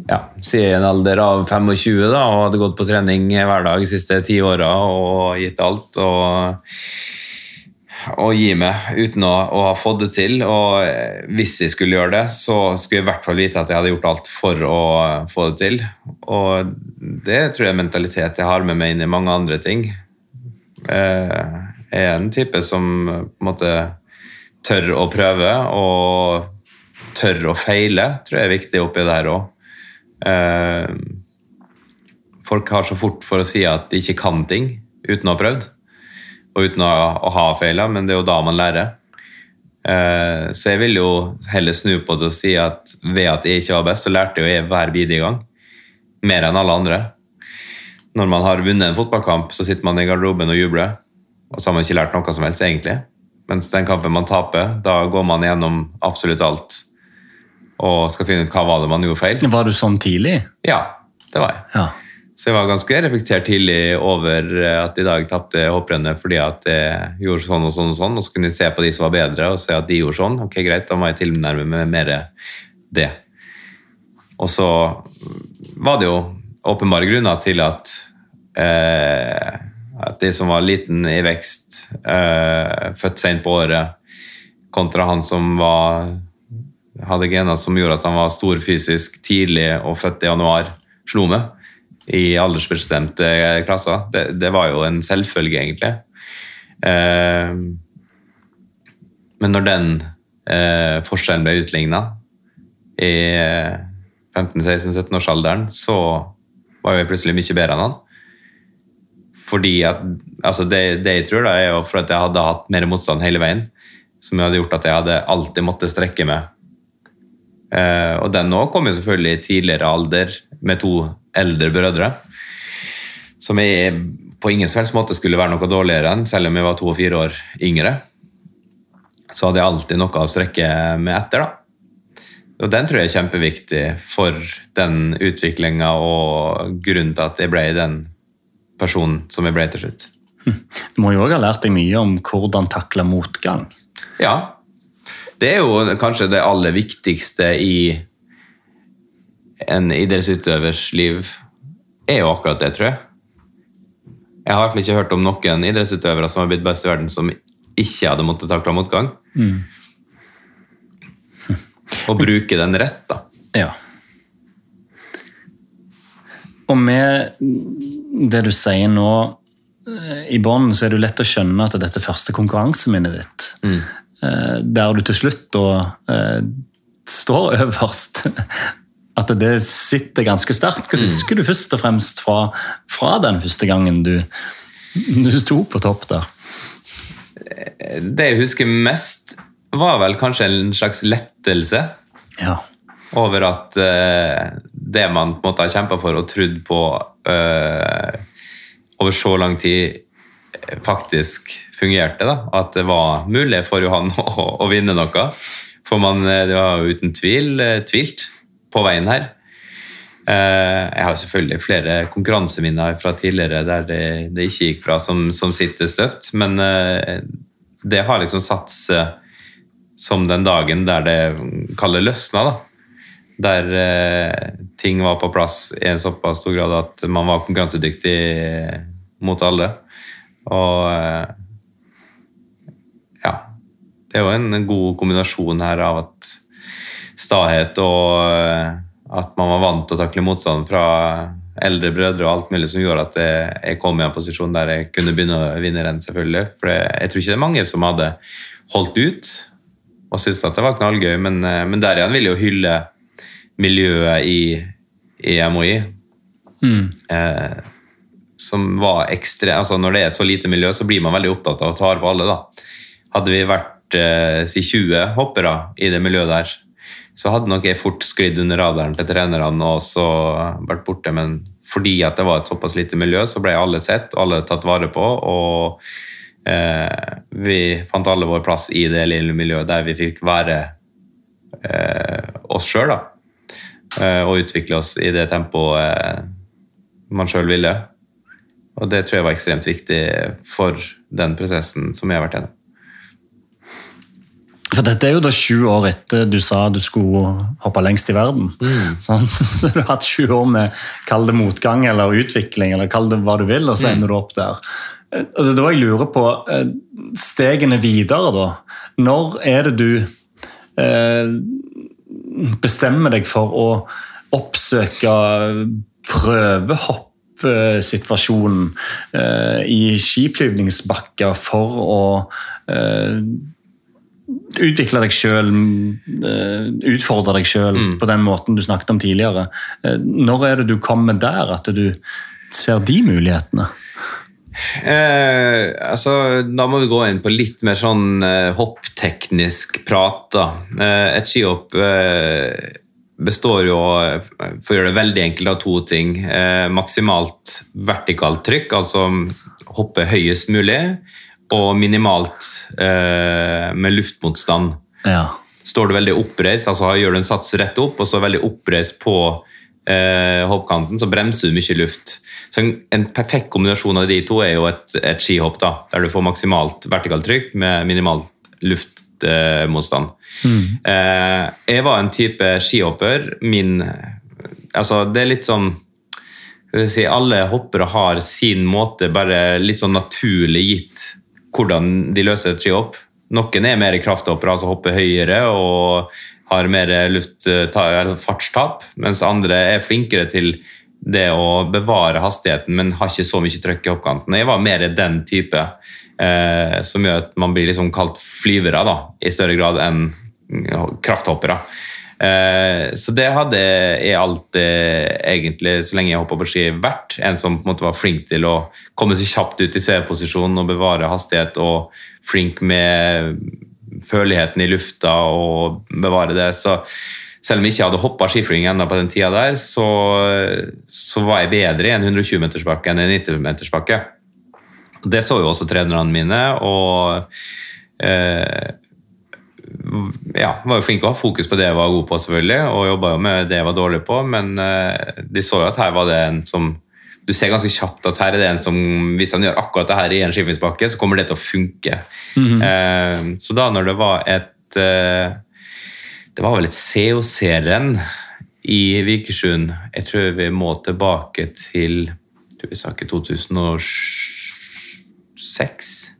ja, si i en alder av 25 da, og hadde gått på trening hver dag de siste ti åra og gitt alt. og å gi meg uten å, å, ha fått det til. Og hvis jeg skulle gjøre det, så skulle jeg i hvert fall vite at jeg hadde gjort alt for å få det til. Og det tror jeg er mentalitet jeg har med meg inn i mange andre ting. Eh, jeg er en type som på en måte tør å prøve, og tør å feile, tror jeg er viktig oppi det her òg. Eh, folk har så fort for å si at de ikke kan ting uten å ha prøvd og uten å, å ha feila, men det er jo da man lærer. Eh, så jeg vil jo heller snu på det og si at ved at jeg ikke var best, så lærte jeg hver bidige gang. Mer enn alle andre. Når man har vunnet en fotballkamp, så sitter man i garderoben og jubler. Og så har man ikke lært noe som helst, egentlig. Mens den kampen man taper, da går man gjennom absolutt alt og skal finne ut hva var det man gjorde feil. Var du sånn tidlig? Ja, det var jeg. Ja. Så jeg var ganske reflektert tidlig over at i dag tapte hopprennet fordi at jeg gjorde sånn og sånn og sånn, og så kunne jeg se på de som var bedre, og se at de gjorde sånn. Ok, greit, da må jeg tilnærme meg mer det. Og så var det jo åpenbare grunner til at eh, at de som var liten i vekst, eh, født sent på året, kontra han som var, hadde gener som gjorde at han var stor fysisk tidlig og født i januar, slo meg i aldersbestemte klasser. Det, det, var jo en selvfølge, egentlig. Eh, men når den eh, forskjellen ble utligna i 15-16-17-årsalderen, så var jeg plutselig mye bedre enn han. Fordi at, altså det, det, jeg tror, da, er jo for at jeg hadde hatt mer motstand hele veien, som hadde gjort at jeg hadde alltid måttet strekke meg. Eh, og den òg kom jo selvfølgelig i tidligere alder, med to eldre brødre. Som jeg på ingen som helst måte skulle være noe dårligere enn, selv om jeg var to og fire år yngre. Så hadde jeg alltid noe å strekke meg etter. da. Og Den tror jeg er kjempeviktig for den utviklinga og grunnen til at jeg ble den personen som jeg ble til slutt. Du må jo òg ha lært deg mye om hvordan takle motgang. Ja. Det er jo kanskje det aller viktigste i en idrettsutøvers liv er jo akkurat det, tror jeg. Jeg har i hvert fall ikke hørt om noen idrettsutøvere som har blitt best i verden, som ikke hadde måttet takle motgang. Mm. Og bruke den rett, da. Ja. Og med det du sier nå eh, i bånn, så er det jo lett å skjønne at dette første konkurranseminnet ditt, mm. Eh, der du til slutt da eh, står øverst at det sitter ganske sterkt. Hva mm. husker du først og fremst fra, fra den første gangen du, du sto på topp der? Det jeg husker mest, var vel kanskje en slags lettelse. Ja. Over at uh, det man på en måte har kjempa for og trodd på uh, over så lang tid, faktisk fungerte. da, At det var mulig for Johan å, å vinne noe. For man, det var uten tvil tvilt på veien her. Eh, jeg har selvfølgelig flere konkurranseminner fra tidligere der det, det ikke gikk bra, som, som sitter støtt, men eh, det har liksom satt seg som den dagen der det kaller løsna. da. Der eh, ting var på plass i en såpass stor grad at man var konkurransedyktig mot alle. Og ja Det er jo en god kombinasjon her av at stahet og eh, at man var vant til å takle motstand fra eldre brødre og alt mulig som gjorde at jeg kom i en posisjon der jeg kunne begynne å vinne renn, selvfølgelig. For jeg tror ikke det er mange som hadde holdt ut og syntes at det var knallgøy, men, eh, men der igjen vil jeg jo hylle miljøet i, i MHI. Mm. Eh, som var ekstra, altså Når det er et så lite miljø, så blir man veldig opptatt av å ta vare på alle. da. Hadde vi vært eh, si 20 hoppere i det miljøet der, så hadde nok jeg fort sklidd under radaren til trenerne og så vært borte. Men fordi at det var et såpass lite miljø, så ble alle sett og alle tatt vare på. Og eh, vi fant alle vår plass i det lille miljøet der vi fikk være eh, oss sjøl. Eh, og utvikle oss i det tempoet eh, man sjøl ville. Og det tror jeg var ekstremt viktig for den prosessen som jeg har vært gjennom. For dette er jo da sju år etter du sa du skulle hoppe lengst i verden. Mm. Så du har hatt sju år med kall det motgang eller utvikling, eller kall det hva du vil, og så ender du opp der. Altså, da jeg lurer på eh, stegene videre, da. Når er det du eh, bestemmer deg for å oppsøke prøvehoppsituasjonen eh, i skiflyvningsbakker for å eh, utvikle deg sjøl, eh, utfordre deg sjøl mm. på den måten du snakket om tidligere. Når er det du kommer der, at du ser de mulighetene? Eh, altså, da må vi gå inn på litt mer sånn eh, hoppteknisk prat. da. Eh, et skihopp eh, består jo, for å gjøre det veldig enkelt, av to ting. maksimalt vertikalt trykk, altså hoppe høyest mulig og minimalt eh, med luftmotstand. Ja. Står du veldig oppreist, altså gjør du en sats rett opp og står veldig oppreist på eh, hoppkanten, så bremser du mye luft. Så en, en, perfekt kombinasjon av de to er jo et, et skihopp, da, der du får maksimalt vertikalt trykk med minimalt luftmotstand. Mm. Eh, jeg var en type skihopper. Min Altså, det er litt sånn si, Alle hoppere har sin måte, bare litt sånn naturlig gitt hvordan de løser et skihopp. Noen er mer krafthoppere, altså hopper høyere og har mer luft, fartstap, mens andre er flinkere til det å bevare hastigheten, men har ikke så mye trøkk i hoppkanten. Jeg var mer den type eh, som gjør at man blir liksom kalt flyvere da, i større grad enn krafthoppere. Eh, så det hadde jeg alltid, egentlig, så lenge jeg hoppa på ski, vært. En som på en måte var flink til å komme seg kjapt ut i CV-posisjon og bevare hastighet, og flink med føleligheten i lufta og bevare det. Så selv om jeg ikke hadde hoppa skiflyging ennå på den tida der, så, så, var jeg bedre i en 120-metersbakke enn en 90-metersbakke. Det så jo også trenerne mine. og eh, ja, var jo flink til å ha fokus på det jeg var god på, selvfølgelig, og jobba jo med det jeg var dårlig på, men eh, de så jo at her var det en som Du ser ganske kjapt at her er det en som Hvis han gjør akkurat det her i en skiffingsbakke, så kommer det til å funke. Mm -hmm. eh, så da når det var et eh, Det var vel et COC-renn i Vikersund Jeg tror vi må tilbake til tror vi sa ikke 2006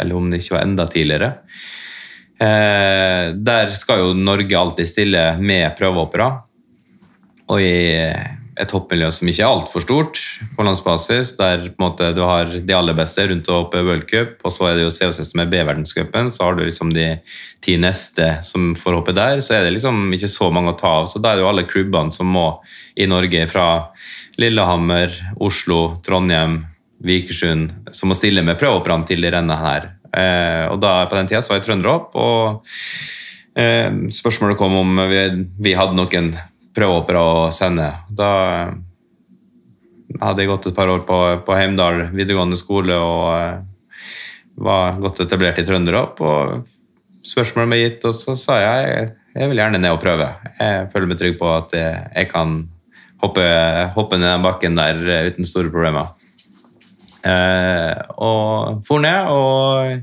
eller om det ikke var enda tidligere. Eh, der skal jo Norge alltid stille med prøvehoppere. Og i et hoppmiljø som ikke er altfor stort på landsbasis, der på måte du har de aller beste rundt å hoppe World Cup, og så er det jo COC som er B-verdenscupen, så har du liksom de ti neste som får hoppe der, så er det liksom ikke så mange å ta av. Så da er det jo alle klubbene som må i Norge, fra Lillehammer, Oslo, Trondheim, Vikersund, som må stille med prøvehopperne til det rennet her. Eh, og da, På den tida så var jeg trønderopp, og eh, spørsmålet kom om vi, vi hadde noen prøvehoppere å sende. Da eh, hadde jeg gått et par år på, på Heimdal videregående skole og var godt etablert i trønderhopp. og Spørsmålet ble gitt, og så sa jeg jeg vil gjerne ned og prøve. Jeg føler meg trygg på at jeg kan hoppe, hoppe ned den bakken der uten store problemer. Eh, og for ned og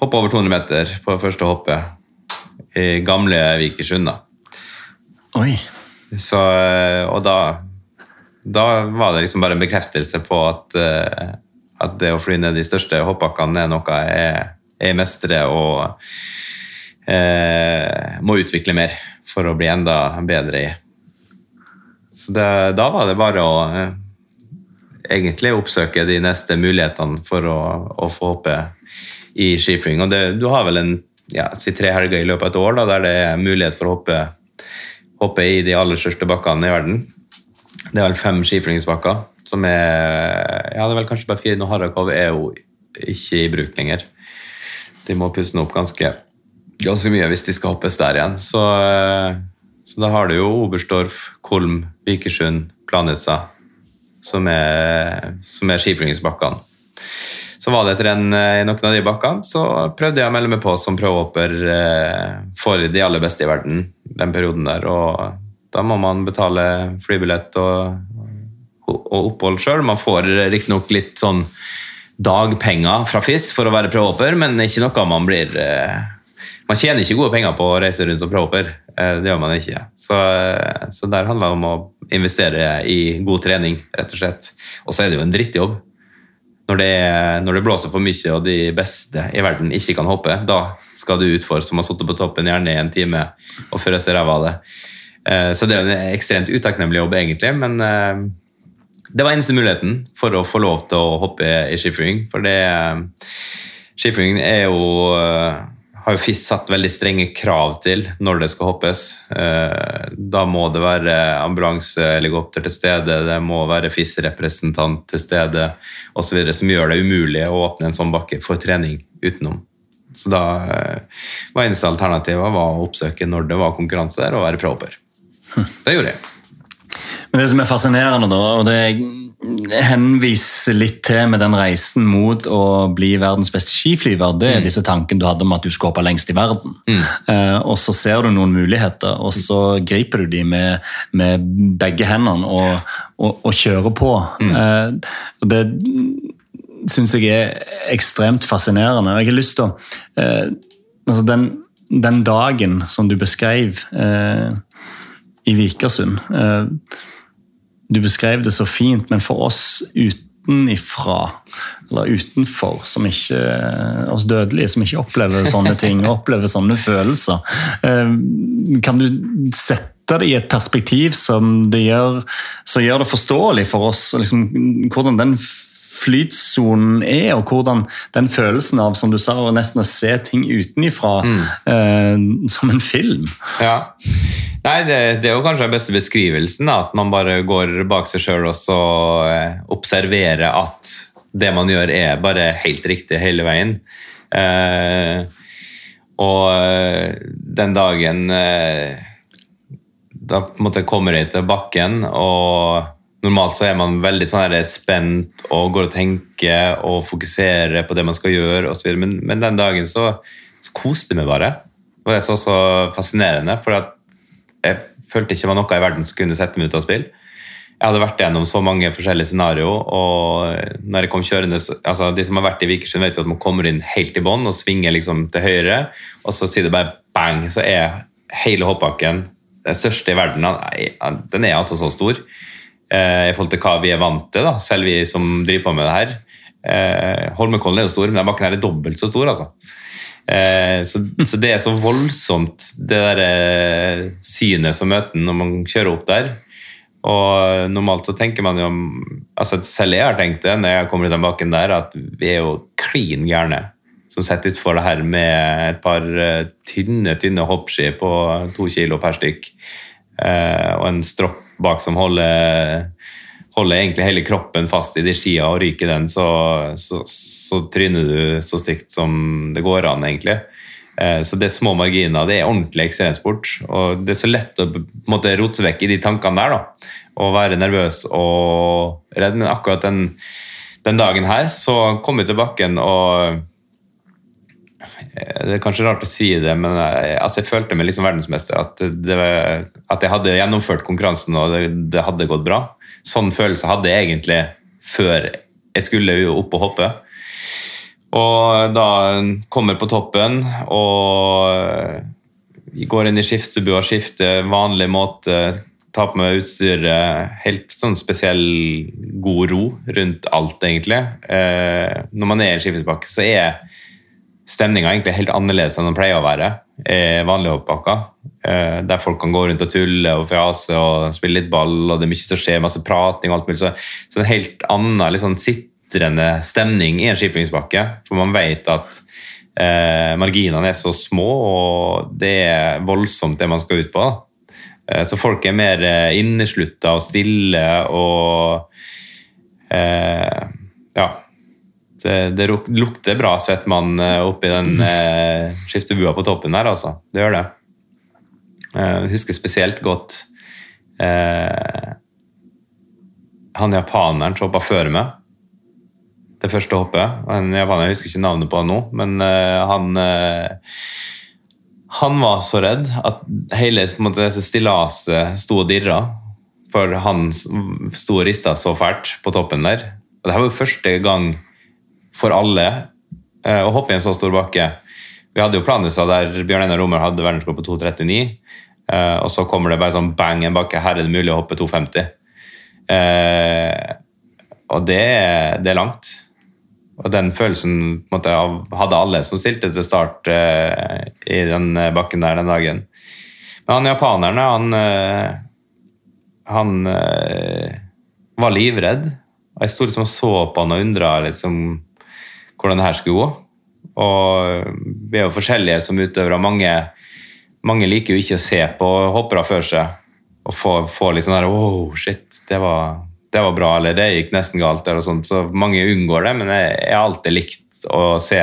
hoppa over 200 meter på første hoppet i gamle Vikersund. da. Oi. Så, eh, og da, da var det liksom bare en bekreftelse på at, eh, at det å fly ned de største hoppbakkene er noe jeg, jeg mestrer og eh, må utvikle mer for å bli enda bedre i. Så det, da var det bare å egentlig oppsøke de neste mulighetene for å, å få hoppe i skiflying. Og du har vel en ja, si tre helger i løpet av et år da, der det er mulighet for å hoppe, hoppe i de aller største bakkene i verden. Det er vel fem skiflygingsbakker som er Ja, det er vel kanskje bare fire. Nå Harakov er jo ikke i bruk lenger. De må pusse den opp ganske, ganske mye hvis de skal hoppes der igjen. Så, så da har du jo Oberstdorf, Kolm, Vikersund, Planica som er, som er skiflygingsbakkene. Så var det et renn i noen av de bakkene, så prøvde jeg å melde meg på som prøvehopper eh, for de aller beste i verden den perioden der. Og da må man betale flybillett og og opphold sjøl. Man får riktignok litt sånn dagpenger fra FIS for å være prøvehopper, men ikke noe man blir eh, Man tjener ikke gode penger på å reise rundt som prøvehopper. Eh, det gjør man ikke. Så, eh, så der handler det om å investere i god trening, rett og slett. Og så er det jo en drittjobb. Når det, når det, blåser for mye og de beste i verden ikke kan hoppe, da skal du utfor som har sittet på toppen gjerne i en time og seg ræva av det. Så det er en ekstremt utakknemlig jobb, egentlig, men det var eneste muligheten for å få lov til å hoppe i skiføring. For det Skiføring er jo eh, har jo FIS satt veldig strenge krav til når det skal hoppes. Eh, da må det være ambulansehelikopter til stede, det må være FIS-representant til stede osv. som gjør det umulig å åpne en sånn bakke for trening utenom. Så da eh, var eneste alternativet å oppsøke når det var konkurranse der, og være pro-hopper. Det gjorde jeg. Men Det som er fascinerende, da, og det henviser litt til med den reisen mot å bli verdens beste skiflyver, det er mm. disse tankene du hadde om at du skulle hoppe lengst i verden. Mm. Eh, og så ser du noen muligheter, og så griper du de med, med begge hendene og, og, og kjører på. Mm. Eh, og det syns jeg er ekstremt fascinerende. og jeg har lyst til å eh, altså den, den, dagen som du beskrev i Vikersund du beskrev det så fint, men for oss utenifra, eller utenfor, som ikke, oss dødelige som ikke opplever sånne ting, og opplever sånne følelser, eh, kan du sette det i et perspektiv som det gjør, så gjør det forståelig for oss liksom, hvordan den flytsonen er, og hvordan den følelsen av som du sa, å nesten å se ting utenifra mm. eh, som en film. Ja. Nei, det, det, er jo kanskje den beste beskrivelsen. Da, at man bare går bak seg sjøl og så eh, observerer at det man gjør, er bare helt riktig hele veien. Eh, og eh, den dagen eh, Da på en måte kommer jeg til bakken, og normalt så er man veldig sånn spent og går og tenker og fokuserer på det man skal gjøre osv. Men, men den dagen så, så koste jeg meg bare. Og det er så, så fascinerende. for jeg følte ikke det var noe i verden som kunne sette meg ut av spill. Jeg hadde vært gjennom så mange forskjellige scenarioer, og når jeg kom kjørende altså De som har vært i Vikersund, vet jo at man kommer inn helt i bånn og svinger liksom til høyre, og så sier det bare bang, så er hele hoppbakken den største i verden. Den er altså så stor i forhold til hva vi er vant til, da, selv vi som driver på med det her. Eh, Holmenkollen er jo stor, men den bakken her er dobbelt så stor. altså. Eh, så, så, det er så voldsomt, det der eh, synet som møter når man kjører opp der. Og normalt så tenker man jo altså Selv jeg har tenkt det når jeg kommer i den bakken der, at vi er jo klin gærne som setter utfor det her med et par eh, tynne tynne hoppski på to kilo per stykk. Og en stropp bak som holder holder egentlig hele kroppen fast i de skia, og ryker den, så, så, så, tryner du så stygt som det går an, egentlig. Eh, så det er små marginer. Det er ordentlig ekstremsport. Og det er så lett å måte, rote vekk i de tankene der, da. Og være nervøs og redd. Men akkurat den, den dagen her så kom vi til bakken og det er kanskje rart å si det, men jeg, altså jeg følte meg liksom verdensmester. At, det, at, jeg hadde gjennomført konkurransen og det, det, hadde gått bra. Sånn følelse hadde jeg egentlig før jeg skulle opp og hoppe. Og da kommer på toppen og går inn i skiftebua, skifter vanlig måte, tar på meg utstyret. Helt sånn spesiell god ro rundt alt, egentlig. Eh, når man er i en skiftebakke, så er stemninga egentlig helt annerledes enn den pleier å være i vanlige hoppbakker. Eh, der folk kan gå rundt og tulle og fjase og spille litt ball, og det er mye som skjer, masse prating og alt mulig. Så, så en helt annen sånn sitrende stemning i en skiflingsbakke, For man vet at eh, marginene er så små, og det er voldsomt det man skal ut på. Eh, så folk er mer eh, inneslutta og stille og eh, ja det, det lukter bra svettmann eh, oppi den eh, skiftebua på toppen der, altså. Det gjør det. Eh, jeg husker spesielt godt eh, han japaneren som hoppa før meg. Det første hoppet. En japaner, Jeg husker ikke navnet på han nå, men eh, han eh, han var så redd at hele stillaset sto og dirra For han sto og rista så fælt på toppen der. Og det her var jo første gang for alle eh, å hoppe i en så stor bakke. Vi hadde jo planlista der Bjørn Einar Romer hadde verdensrekord på 2,39. Eh, og så kommer det bare sånn bang en bakke. Her er det mulig å hoppe 2,50. Eh, og det, det, er langt. Og den følelsen måte, hadde alle som stilte til start eh, i den bakken der den dagen. Men han japaneren, han, eh, han eh, var livredd. Og jeg sto liksom og så på han og undra liksom, hvordan det her skulle gå. Og vi er jo forskjellige som utøvere. Mange, mange liker jo ikke å se på hoppere før seg og få, få litt sånn der Oh, shit, det var, det var, bra, eller det gikk nesten galt, eller sånt. Så mange unngår det, men jeg har alltid likt å se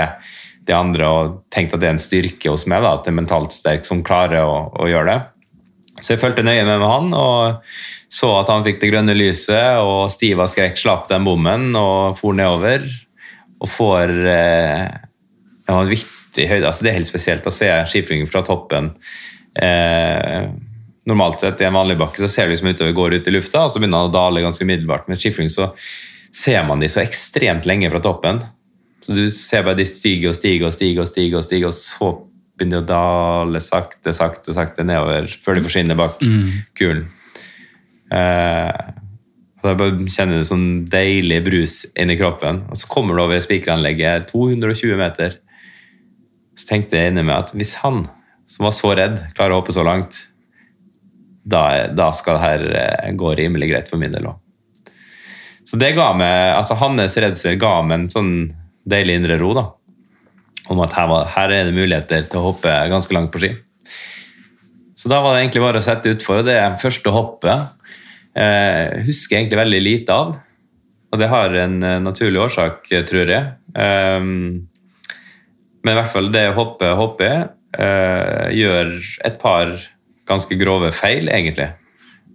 de andre og tenkt at det er en styrke hos meg, da, at det er mentalt sterk som klarer å, å gjøre det. Så jeg fulgte nøye med med han og så at han fikk det grønne lyset, og Stiva skrekk slapp den bommen og for nedover. Og får eh, en vittig høyde. Altså, det er helt spesielt å se skiflyging fra toppen. Eh, normalt sett i en vanlig bakke så ser du liksom utover, går ut i lufta, og så begynner han å dale ganske umiddelbart. Med skiflyging så ser man de så ekstremt lenge fra toppen. Så du ser bare de stiger og stiger og stiger, og stiger, og stiger, og så begynner de å dale sakte, sakte, sakte nedover før de forsvinner bak mm. kulen. Eh, og bare kjenner en sånn deilig brus inni kroppen, og så kommer du over spikeranlegget 220 meter. Så tenkte jeg inni meg at hvis han, som var så redd, klarer å hoppe så langt, da, da skal det her eh, gå rimelig greit for min del òg. Så det ga meg, altså Hans redsel ga meg en sånn deilig indre ro. da, Om at her, var, her, er det muligheter til å hoppe ganske langt på ski. Så da var det egentlig bare å sette utfor. Og det første hoppet eh, husker egentlig veldig lite av. Og det har en eh, naturlig årsak, tror jeg. Um, men i hvert fall det hoppet hopper jeg, uh, gjør et par ganske grove feil, egentlig.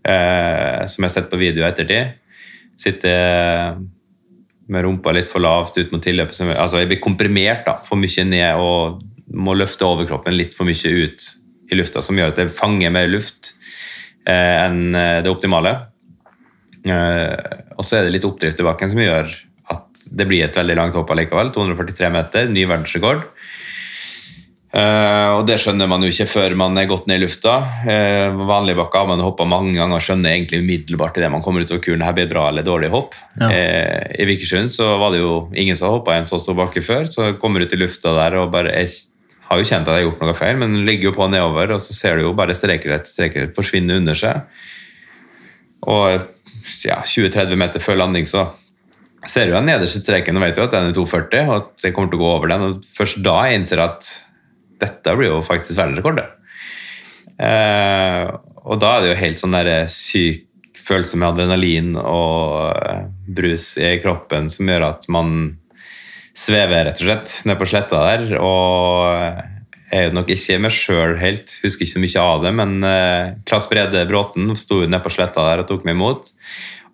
Uh, som jeg har sett på video i ettertid. Sitter med rumpa litt for lavt ut mot tilløpet. Altså, jeg blir komprimert da, for mye ned og må løfte overkroppen litt for mye ut i lufta, som gjør at jeg fanger mer luft uh, enn eh, det optimale. Eh, og så er det litt oppdrift i bakken som gjør at det blir et veldig langt hopp allikevel. 243 meter, ny verdensrekord. Uh, og Det skjønner man jo ikke før man er gått ned i lufta. Uh, vanlige bakker har man hoppa mange ganger og skjønner egentlig umiddelbart idet man kommer utover kuren her blir bra eller dårlig hopp. Ja. Uh, I Vikersund så var det jo ingen som hoppa en så stor bakke før, så jeg kommer ut i lufta der og bare jeg har jo kjent at jeg har gjort noe feil, men ligger jo på nedover, og så ser du jo bare streker etter streker forsvinne under seg. Og ja, 20-30 meter før landing så ser du den nederste streken og vet jo at den er 2,40 og at jeg kommer til å gå over den. og Først da jeg innser at dette blir jo faktisk verdensrekord. Eh, og da er det jo helt sånn der eh, syk følelse med adrenalin og eh, brus i kroppen som gjør at man svever rett og slett ned på sletta der. Og jeg er jo nok ikke meg sjøl helt, husker ikke så mye av det, men eh, Klas Brede Bråten sto jo nede på sletta der og tok meg imot.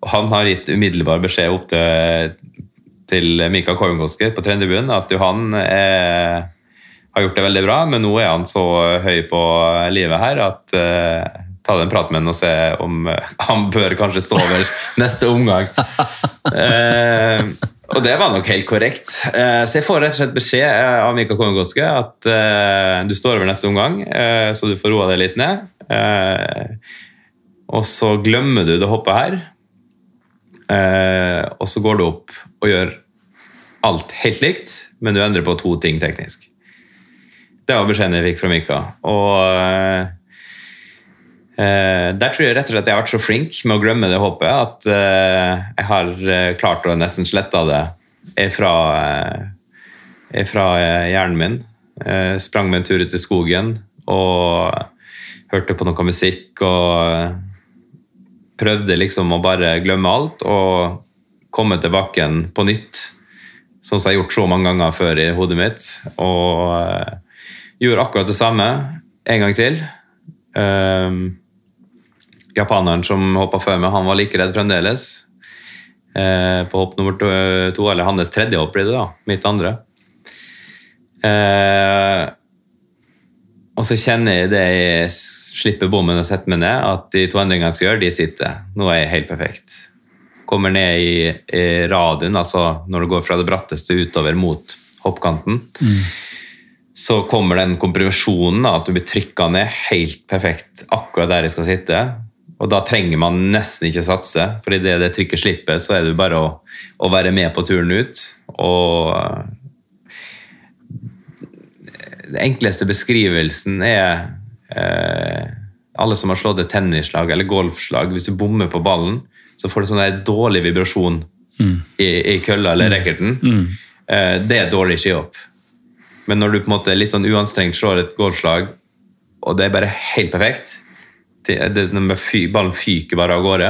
Og han har gitt umiddelbar beskjed opp til, til Mika Koivukoski på Trønderbuen at Johan er har gjort det veldig bra, men nå er han så høy på livet her at eh, ta en prat med han og se om uh, han bør kanskje stå over neste omgang. Uh, og det var nok helt korrekt. så jeg får rett og slett beskjed av Mika Kongoske at du står over neste omgang, så du får roa deg litt ned. og så glemmer du det hoppet her, og så går du opp og gjør alt helt likt, men du endrer på to ting teknisk. Det var beskjeden jeg fikk fra Mika. Og der tror jeg rett og slett jeg har vært så flink med å glemme det håpet at uh, jeg har klart å nesten slette det fra, fra hjernen min. Uh, sprang med en tur ut i skogen og hørte på noe musikk og prøvde liksom å bare glemme alt og komme til bakken på nytt. Sånn som jeg har gjort så mange ganger før i hodet mitt. Og Gjorde akkurat det samme en gang til. Um, japaneren som hoppa før meg, han var like redd fremdeles. Eh, på hopp nummer to, to, eller hans tredje hopp blir det, da. Mitt andre. Eh, og så kjenner jeg det jeg slipper bommen og setter meg ned, at de to endringene jeg skal gjøre, de sitter. Nå er jeg helt perfekt. Kommer ned i, i radien, altså når du går fra det bratteste utover mot hoppkanten, så kommer den komprimasjonen, at du blir trykka ned helt perfekt akkurat der jeg skal sitte. Og da trenger man nesten ikke satse, for idet det trykket slipper, så er det bare å, å være med på turen ut. Og den enkleste beskrivelsen er eh, alle som har slått et tennisslag eller golfslag. Hvis du bommer på ballen, så får du sånn der dårlig vibrasjon i, i kølla eller racketen. Eh, det er dårlig skihopp. Men når du på en måte litt sånn uanstrengt slår et golfslag, og det er bare helt perfekt det, det, når fy, Ballen fyker bare av gårde.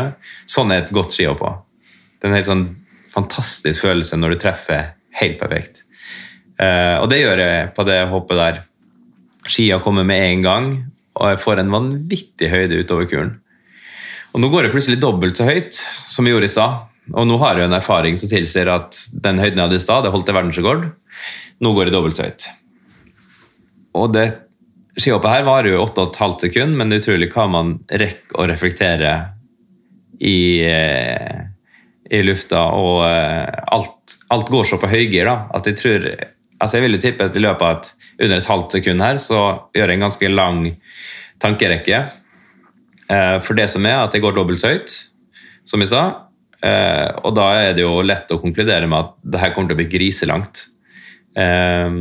Sånn er et godt skihopp òg. Det er en helt sånn fantastisk følelse når du treffer helt perfekt. Eh, og det gjør jeg på det hoppet der. Skia kommer med en gang, og jeg får en vanvittig høyde utover kuren. Og nå går jeg plutselig dobbelt så høyt som jeg gjorde i stad. Og nå har jeg en erfaring som tilsier at den høyden jeg hadde i stad, det holdt til verdensrekord. Nå går jeg dobbelt så høyt. Og det skihoppet her varer jo 8,5 sekunder, men det er utrolig hva man rekker å reflektere i, eh, i lufta. Og eh, alt, alt går så på høygir da, at jeg tror altså Jeg vil jo tippe at i løpet av et, under et halvt sekund her, så gjør jeg en ganske lang tankerekke. Eh, for det som er at det går dobbelt så høyt som i stad. Og da er det jo lett å konkludere med at det her kommer til å bli griselangt. Eh,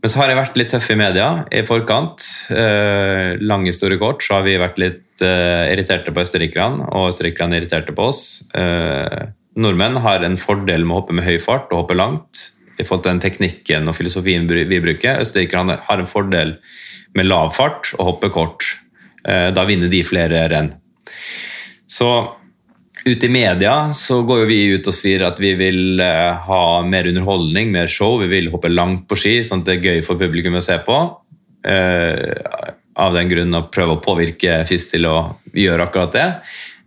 men så har jeg vært litt tøff i media i forkant. Eh, lang historie kort, så har vi vært litt eh, irriterte på østerrikerne, og østerrikerne er irriterte på oss. Eh, nordmenn har en fordel med å hoppe med høy fart og hoppe langt i forhold til den teknikken og filosofien vi bruker. Østerrikerne har en fordel med lav fart og hoppe kort. Eh, da vinner de flere renn. Så Ute i media så går jo vi ut og sier at vi vil eh, ha mer underholdning, mer show. Vi vil hoppe langt på ski, sånn at det er gøy for publikum å se på. Eh, av den grunn å prøve å påvirke FIS til å gjøre akkurat det.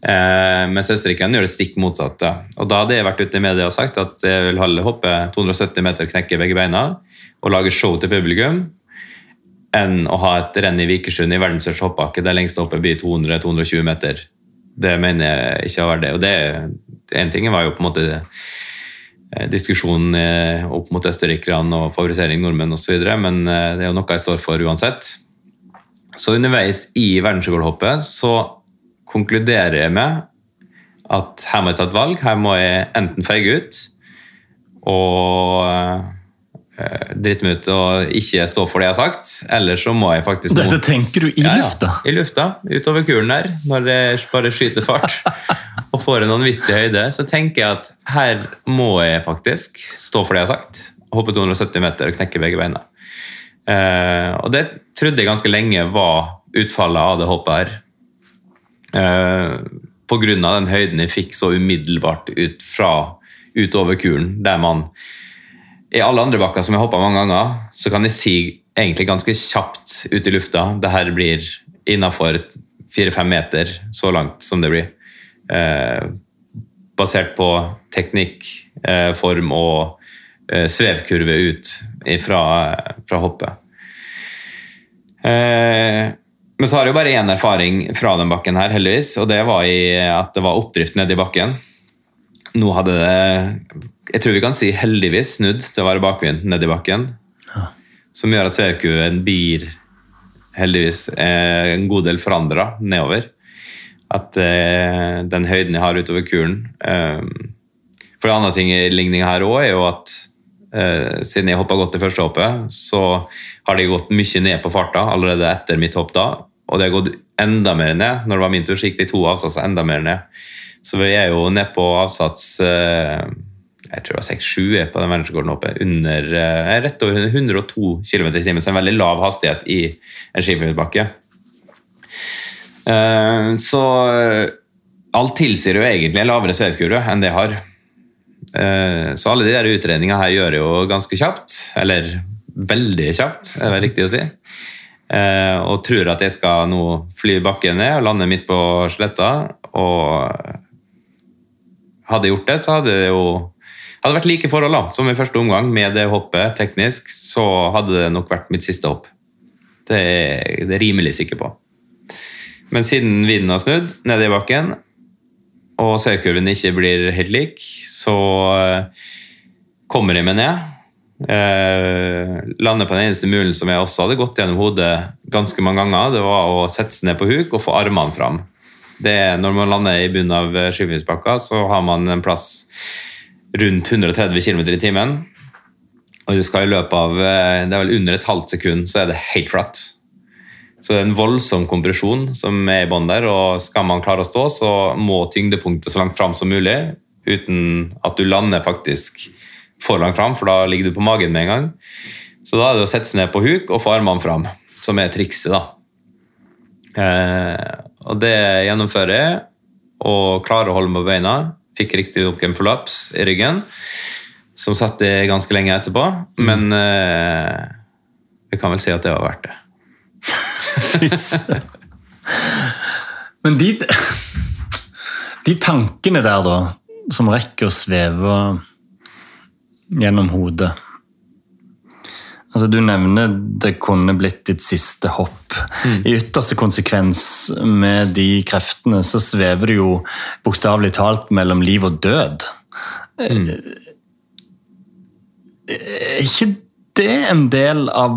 Eh, mens østerrikerne gjør det stikk motsatte. Og Da hadde jeg vært ute i media og sagt at jeg vil heller hoppe 270 meter knekke begge beina og lage show til publikum enn å ha et renn i Vikersund i verdens største hoppbakke der lengste hoppet blir 200-220 meter det mener jeg ikke har vært det. Og det, en ting var jo på en måte eh, diskusjonen eh, opp mot østerrikerne og favorisering nordmenn osv., men eh, det er jo noe jeg står for uansett. Så underveis i verdensrekordhoppet så konkluderer jeg med at her må jeg ta et valg. Her må jeg enten feige ut og drite meg ut og ikke stå for det jeg har sagt. Eller så må jeg faktisk Dette tenker du i ja, lufta? Ja, i lufta. Utover kulen der, når det bare skyter fart og får en vanvittig høyde. Så tenker jeg at her må jeg faktisk stå for det jeg har sagt. Hoppe 270 meter og knekke begge beina. Uh, og det trodde jeg ganske lenge var utfallet av det hoppet her. Uh, på grunn av den høyden jeg fikk så umiddelbart ut fra utover kulen, der man i alle andre bakker som jeg hopper mange ganger, så kan jeg si egentlig ganske kjapt ut i lufta det her blir innafor fire-fem meter, så langt som det blir. Eh, basert på teknikk, eh, form og eh, svevkurve ut fra, fra hoppet. Eh, men så har jeg jo bare én erfaring fra den bakken her, heldigvis, og det var at det var oppdrift nedi bakken. Nå hadde det jeg tror vi kan si heldigvis snudd til å være bakvind nedi bakken. Ja. Som gjør at svevkuen blir heldigvis eh, en god del forandra nedover. At eh, den høyden jeg har utover kulen eh, For en annen ting i ligninga her òg er jo at eh, siden jeg hoppa godt i første hoppet, så har det gått mye ned på farta allerede etter mitt hopp da. Og det har gått enda mer ned. Når det var min tur, så gikk de to avsatser enda mer ned. Så vi er jo nede på avsats eh, jeg tror det var 6-7 på den verdensrekorden oppe. Under, eh, rett over 102 km i timen, så en veldig lav hastighet i en skiflybakke. Eh, så alt tilsier jo egentlig en lavere svevkurve enn det jeg har. Så alle de der utredningene her gjør jo ganske kjapt. Eller veldig kjapt, er det riktig å si. Og tror at jeg skal nå fly bakken ned og lande midt på sletta. Og hadde jeg gjort det, så hadde det jo hadde vært like forhold som i første omgang med det hoppet teknisk, så hadde det nok vært mitt siste hopp. Det er er rimelig sikker på. Men siden vinden har snudd nede i bakken, og seerkurven ikke blir helt lik, så eh, kommer jeg meg ned. Eh, lander på den eneste mulen som jeg også hadde gått gjennom hodet ganske mange ganger. Det var å sette seg ned på huk og få armene fram. Det når man lander i bunnen av Skyfjellsbakka, så har man en plass rundt 130 km i timen. Og du skal i løpet av eh, det er vel under et halvt sekund, så er det helt flatt. Så det er en voldsom kompresjon som er i bånn der, og skal man klare å stå, så må tyngdepunktet så langt fram som mulig, uten at du lander faktisk for langt fram, for da ligger du på magen med en gang. Så da er det å sette seg ned på huk og få armene fram, som er trikset, da. Eh, og det gjennomfører jeg, og klarer å holde meg på beina. Fikk riktignok en prolaps i ryggen, som satt i ganske lenge etterpå, men eh, jeg kan vel si at det var verdt det. Fy søren. Men de, de tankene der, da, som rekker å sveve gjennom hodet Altså, Du nevner det kunne blitt ditt siste hopp. I ytterste konsekvens med de kreftene så svever det jo bokstavelig talt mellom liv og død. Er ikke det en del av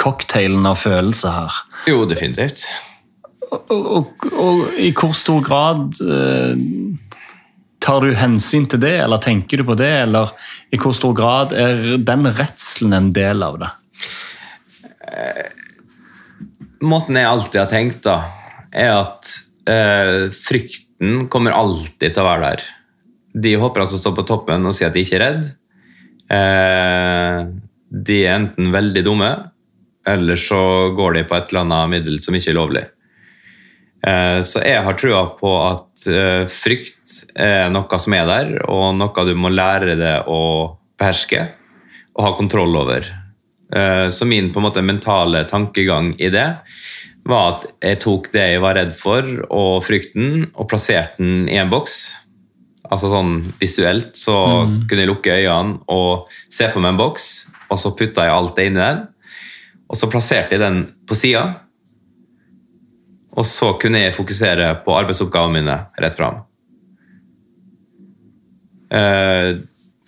cocktailen av følelser her? Jo, definitivt. Og, og, og i hvor stor grad eh, tar du hensyn til det, eller tenker du på det? Eller i hvor stor grad er den redselen en del av det? Måten jeg alltid har tenkt, da, er at eh, frykten kommer alltid til å være der. De hopperne som står på toppen og sier at de ikke er redd, eh, de er enten veldig dumme, eller så går de på et eller annet middel som ikke er lovlig. Eh, Så jeg har trua på at eh, frykt er noe som er der, og noe du må lære deg å beherske og ha kontroll over. Eh, Så min på en måte mentale tankegang i det var at jeg tok det jeg var redd for, og frykten, og plasserte den i en boks. Altså sånn visuelt så kunne jeg lukke øynene og se for meg en boks, og så putta jeg alt det inni den. Og så plasserte jeg den på sida. Og så kunne jeg fokusere på arbeidsoppgavene mine rett fram. Eh,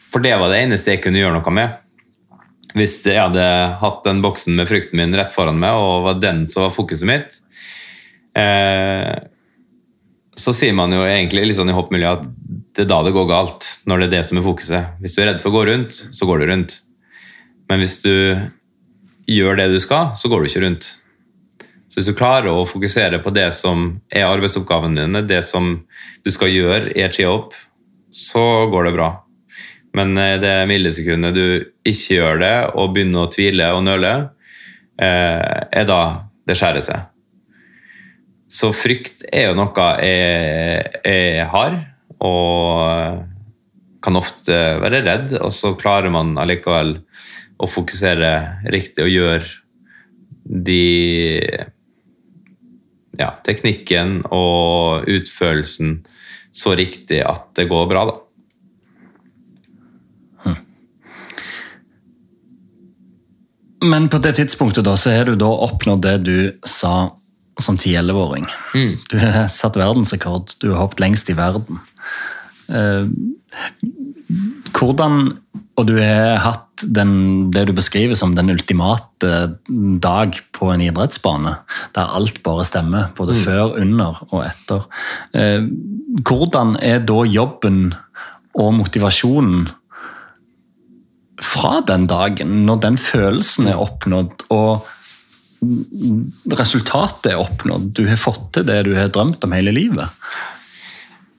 For det var det eneste jeg kunne gjøre noe med. Hvis jeg hadde hatt den boksen med frukten min rett foran meg, og var den som var fokuset mitt, eh, så sier man jo egentlig litt sånn i hoppmiljøet at det er da det går galt, når det er det som er fokuset. Hvis du er redd for å gå rundt, så går du rundt. Men hvis du gjør det du skal, så går du ikke rundt. Så hvis du klarer å fokusere på det som er arbeidsoppgavene dine, det som du skal gjøre i et skihopp, så går det bra. Men eh, det millisekundet du ikke gjør det, og begynner å tvile og nøle, eh, er da det skjærer seg. Så frykt er jo noe jeg, jeg har, og kan ofte være redd, og så klarer man allikevel å fokusere riktig og gjøre de ja, teknikken og utførelsen så riktig at det går bra, da. Men på det tidspunktet da, så har du da oppnådd det du sa som 10-11-åring. Du har satt verdensrekord, du har hoppet lengst i verden. Eh, hvordan Og du har hatt den, det du beskriver som den ultimate dag på en idrettsbane, der alt bare stemmer, både før, under og etter. Eh, hvordan er da jobben og motivasjonen fra den dagen, når den følelsen er oppnådd og resultatet er oppnådd, du har fått til det du har drømt om hele livet?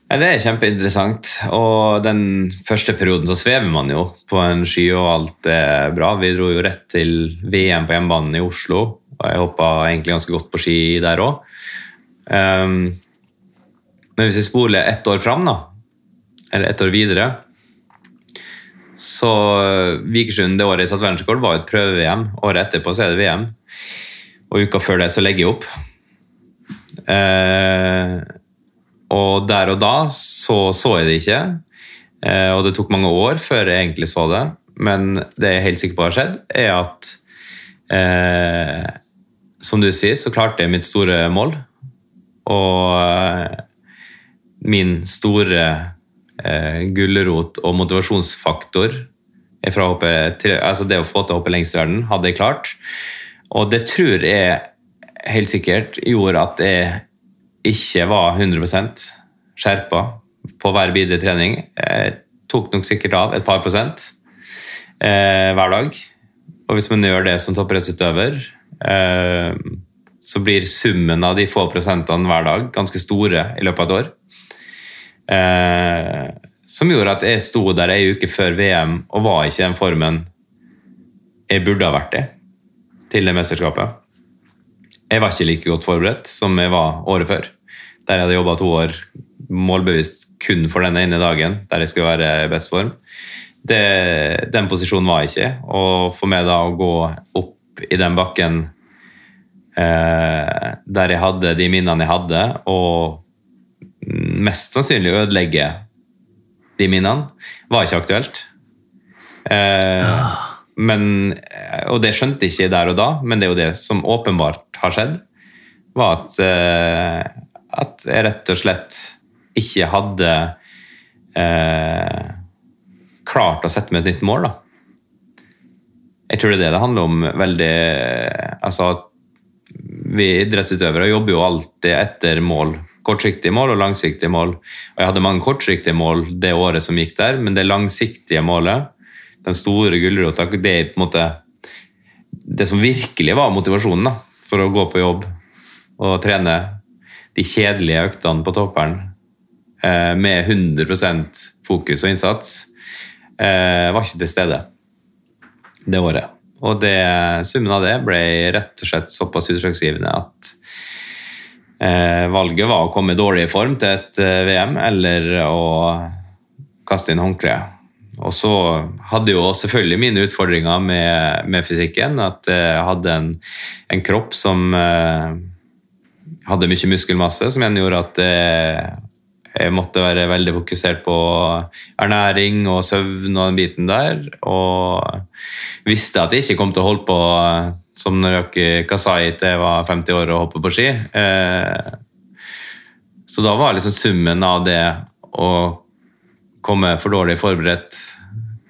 Ja, det er kjempeinteressant. Og den første perioden så svever man jo på en sky, og alt er bra. Vi dro jo rett til VM på hjemmebanen i Oslo, og jeg hoppa egentlig ganske godt på ski der òg. men hvis vi spoler ett år fram, da, eller ett år videre så Vikersund det året jeg satte verdensrekord, var et prøve-VM. Året etterpå så er det VM. Og uka før det så legger jeg opp. Eh, og der og da så så jeg det ikke. Eh, og det tok mange år før jeg egentlig så det. Men det jeg er helt sikker på har skjedd, er at eh, som du sier, så klarte jeg mitt store mål. Og eh, min store eh, gulrot og motivasjonsfaktor fra hoppe, til, altså det å få til å hoppe lengst i verden, hadde jeg klart. Og det tror jeg helt sikkert gjorde at jeg ikke var 100% skjerpa på hver videre trening. Jeg tok nok sikkert av et par prosent eh, hver dag. Og hvis man gjør det som toppidrettsutøver, eh, så blir summen av de få prosentene hver dag ganske store i løpet av et år. Eh, som gjorde at jeg sto der ei uke før VM og var ikke i den formen jeg burde ha vært i til det mesterskapet. Jeg var ikke like godt forberedt som jeg var året før. Der jeg hadde jobba to år målbevisst kun for denne ene dagen der jeg skulle være i best form. Det, den posisjonen var jeg ikke. Og for meg da å gå opp i den bakken eh, der jeg hadde de minnene jeg hadde, og mest sannsynlig ødelegge de minnene, var ikke aktuelt. Eh, ja. men, og det skjønte jeg ikke der og da, men det er jo det som åpenbart har skjedd, var at, eh, at jeg rett og slett ikke hadde eh, klart å sette meg et nytt mål. da. Jeg tror det er det det handler om veldig altså Vi idrettsutøvere jobber jo alltid etter mål kortsiktige mål og langsiktige mål. Og jeg hadde mange kortsiktige mål det året som gikk der, men det langsiktige målet, den store gulrota, det er på en måte det som virkelig var motivasjonen da, for å gå på jobb og trene de kjedelige øktene på topperen eh, med 100% fokus og innsats, eh, var ikke til stede det året. Og det, summen av det ble rett og slett såpass utslagsgivende at Eh, valget var å komme i dårlig form til et eh, VM eller å kaste inn håndkleet. Og så hadde jo selvfølgelig mine utfordringer med, med fysikken. At jeg hadde en, en kropp som eh, hadde mye muskelmasse, som igjen gjorde at jeg, jeg måtte være veldig fokusert på ernæring og søvn og den biten der. Og visste at jeg ikke kom til å holde på som når Naryaki Kasai til jeg var 50 år og hoppet på ski. Eh, så da var liksom summen av det å komme for dårlig forberedt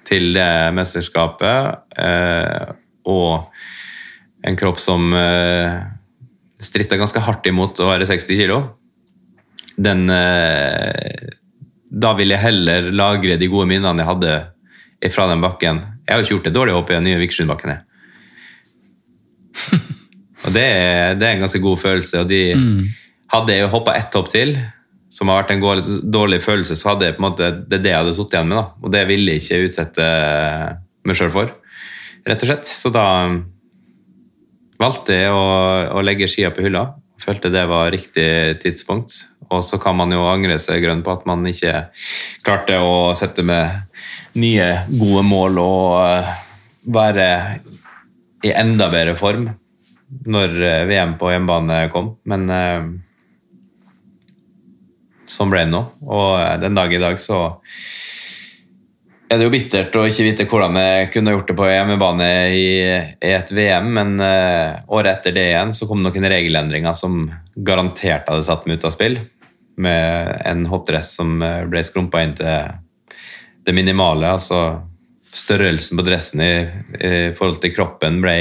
til det mesterskapet eh, og en kropp som eh, stritta ganske hardt imot å være 60 kilo, den Da vil jeg heller lagre de gode minnene jeg hadde fra den bakken. Jeg har jo ikke gjort det dårlig å hoppe i den nye Vikersundbakken. og det er, det er, en ganske god følelse. og de, mm. Hadde jeg hoppa ett hopp til, som har vært en dårlig følelse, så hadde jeg på en måte, det er det jeg hadde sittet igjen med. da, Og det ville jeg ikke utsette meg sjøl for, rett og slett. Så da valgte jeg å, å legge skia på hylla. Følte det var riktig tidspunkt. Og så kan man jo angre seg grønn på at man ikke klarte å sette med nye, gode mål og eh, være i enda bedre form når eh, VM på hjemmebane kom. Men eh, sånn ble det nå. Og den dag i dag så er det jo bittert å ikke vite hvordan jeg kunne gjort det på hjemmebane i, et VM, men uh, året etter det igjen så kom det noen regelendringer som garantert hadde satt meg ut av spill. Med en hoppdress som ble skrumpa inn til det minimale. altså størrelsen på dressen i, i forhold til kroppen ble,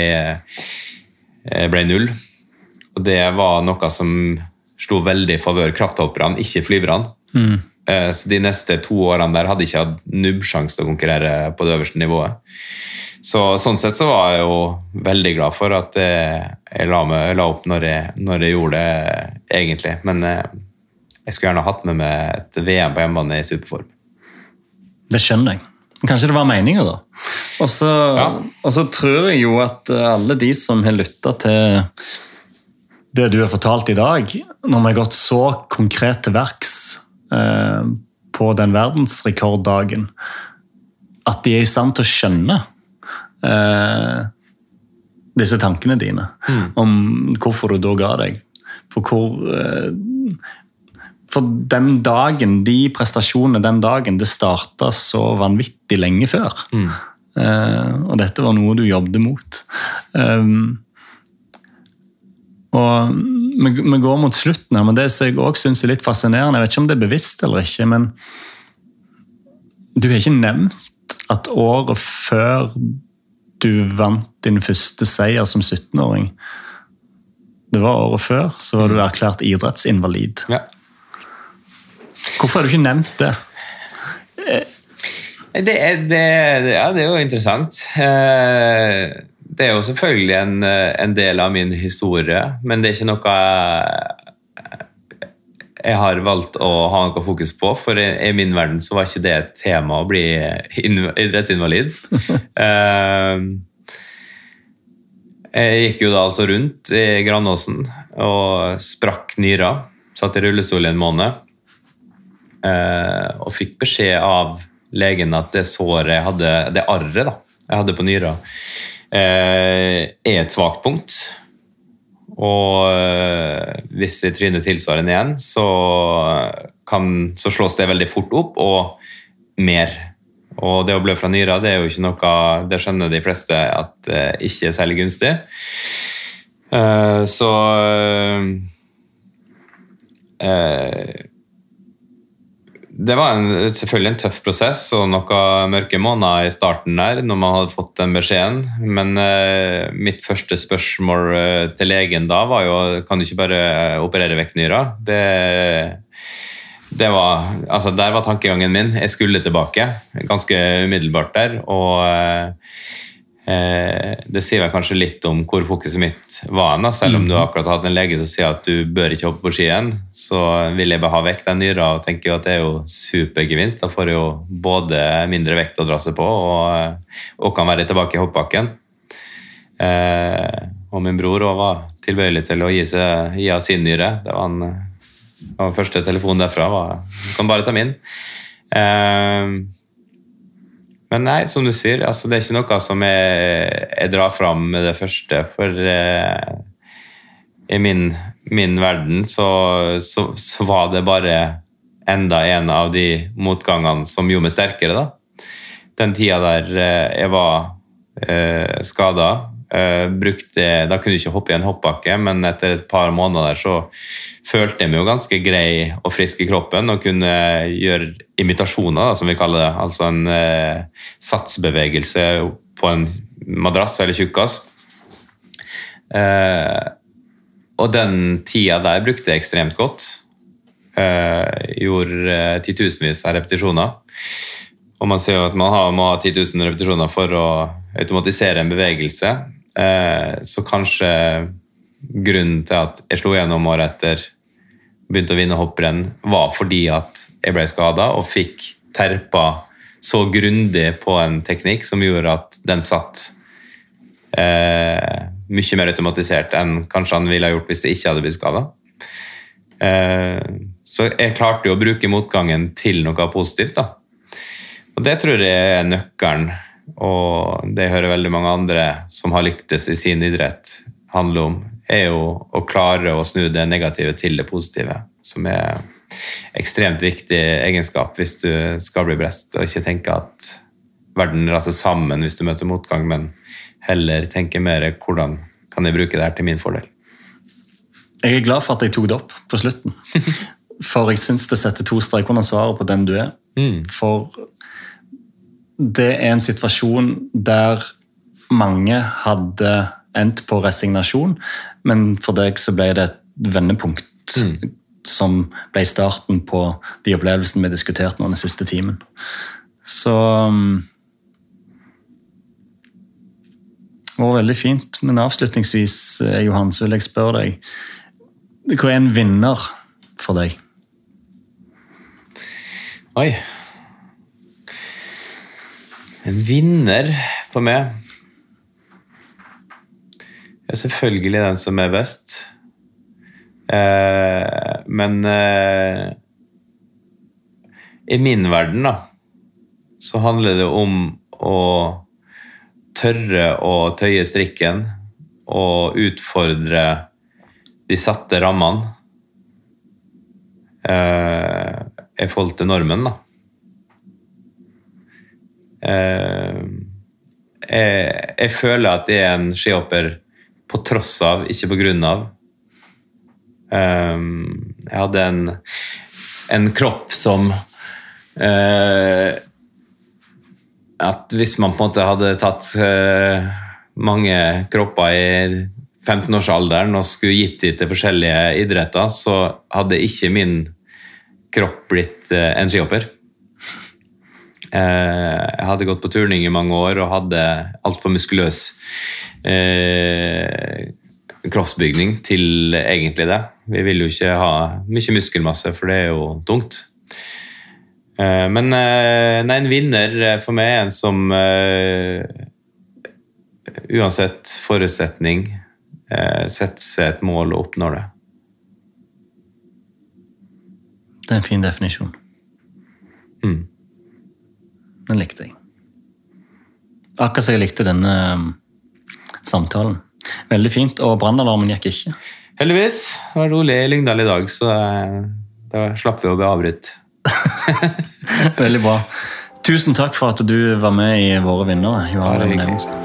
eh, ble, null. Og det var noe som slo veldig i favør krafthopperne, ikke flyverne. Mm. Eh, så de neste to årene der hadde jeg ikke hatt nubbsjanse til å konkurrere på det øverste nivået. Så Sånn sett så var jeg jo veldig glad for at jeg la, meg, la opp når jeg, når jeg, gjorde det, egentlig. Men eh, jeg skulle gjerne hatt med meg et VM på hjemmebane i superform. Det skjønner jeg. Kanskje det var meninga, da. Og så, ja. og så, tror jeg jo at eh, alle de som har lytta til det du har fortalt i dag, når vi har gått så konkret til verks eh, på den verdensrekorddagen, at de er i stand til å skjønne eh, disse tankene dine mm. om hvorfor du da ga deg. For hvor eh, for den dagen, de prestasjonene den dagen, det starta så vanvittig lenge før. Mm. Og dette var noe du jobbet mot. Og vi, går mot slutten her, men det som jeg også syns er litt fascinerende, jeg vet ikke om det er bevisst eller ikke, men du har ikke nevnt at året før du vant din første seier som 17-åring Det var året før, så var du erklært idrettsinvalid. Ja. Hvorfor har du ikke nevnt det? Det er, det, ja, det er jo interessant. Eh, Det er jo selvfølgelig en, en del av min historie, men det er ikke noe jeg, jeg har valgt å ha noe fokus på, for i, i min verden så var ikke det et tema å bli idrettsinvalid. Eh, Jeg gikk jo da altså rundt i Granåsen og sprakk nyra. Satt i rullestol i en måned. Eh, og fikk beskjed av legen at det såret jeg hadde, det arret da, jeg hadde på nyra, eh, er et svakt punkt. Og eh, hvis jeg tryner tilsvarende igjen, så, kan, så slås det veldig fort opp, og mer. Og det å blø fra nyra, det er jo ikke noe Det skjønner de fleste at det ikke er særlig gunstig. Eh, så eh, det var en, selvfølgelig en tøff prosess og noen mørke måneder i starten der, når man hadde fått den beskjeden. Men eh, mitt første spørsmål eh, til legen da var jo kan du ikke bare operere vekk nyra. Det, det var, altså der var tankegangen min. Jeg skulle tilbake, ganske umiddelbart der. Og eh, eh, det sier vel kanskje litt om hvor fokuset mitt var. Da. Selv om du akkurat har hatt en lege som sier at du bør ikke hoppe på ski igjen, så vil jeg bare ha vekk den nyra og tenker jo at det er jo supergevinst. Da får jeg jo både mindre vekt å dra seg på og, og kan være tilbake i hoppbakken. Eh, og min bror også var tilbøyelig til å gi, seg, gi av sin nyre. Det var en, den første telefonen derfra. Var, du kan bare ta min. Eh, men nei, som du sier, altså det er ikke noe som jeg, jeg drar fram med det første. For eh, i min, min verden så, så, så var det bare enda en av de motgangene som gjorde meg sterkere. da. Den tida der eh, jeg var eh, skada, eh, brukte Da kunne jeg ikke hoppe i en hoppbakke, men etter et par måneder der så følte jeg meg jo ganske grei og frisk i kroppen og kunne gjøre imitasjoner, da, som vi kaller det. Altså en uh, satsbevegelse på en madrass eller tjukkas. Uh, og den tida der brukte jeg ekstremt godt. Gjorde titusenvis av repetisjoner. Og man ser jo at man har, må ha 10 000 repetisjoner for å automatisere en bevegelse. Eh, så kanskje grunnen til at jeg slo gjennom året etter, begynte å vinne hopprenn, var fordi at jeg ble skada og fikk terpa så grundig på en teknikk som gjorde at den satt eh, mye mer automatisert enn kanskje han ville ha gjort hvis jeg ikke hadde blitt skada. Eh, så jeg klarte jo å bruke motgangen til noe positivt. da. Og det tror jeg er nøkkelen, og det hører veldig mange andre som har lyktes i sin idrett, handle om, er jo å klare å snu det negative til det positive, som er ekstremt viktig egenskap hvis du skal bli best, og ikke tenke at verden raser sammen hvis du møter motgang, men heller tenke mer hvordan kan jeg bruke det her til min fordel. Jeg er glad for at jeg tok det opp på slutten. For jeg syns det setter to streker under svaret på den du er. Mm. For det er en situasjon der mange hadde endt på resignasjon, men for deg så ble det et vendepunkt som ble starten på de opplevelsene vi diskuterte nå den siste timen. Så um, Det var veldig fint. Men avslutningsvis, eh, Johan, så vil jeg spørre deg Hva er en vinner for deg? Oi. En vinner for meg er selvfølgelig den som er best. Eh, men eh, i min verden, da, så handler det om å tørre å tøye strikken og utfordre de satte rammene eh, i forhold til normen, da. Eh, jeg, jeg føler at jeg er en skihopper på tross av, ikke på grunn av, Um, jeg hadde en, en kropp som At hvis man på en måte hadde tatt mange kropper i 15-årsalderen og skulle gitt dem til forskjellige idretter, så hadde ikke min kropp blitt en skihopper. Jeg hadde gått på turning i mange år og hadde altfor muskuløs eh, kroppsbygning til egentlig det. Vi vil jo ikke ha mye muskelmasse, for det er jo tungt. Eh, men eh, nei, en vinner for meg er en som eh, uansett forutsetning setter seg et mål og oppnår det. Det er en fin definisjon. Mm. Den likte jeg. Akkurat som jeg likte denne samtalen. Veldig fint, og brannalarmen gikk ikke. Heldigvis. Det var rolig i Lyngdal i dag, så eh, da slapp vi å bli avbrutt. Veldig bra. Tusen takk for at du var med i Våre vinnere. Johan Evensen.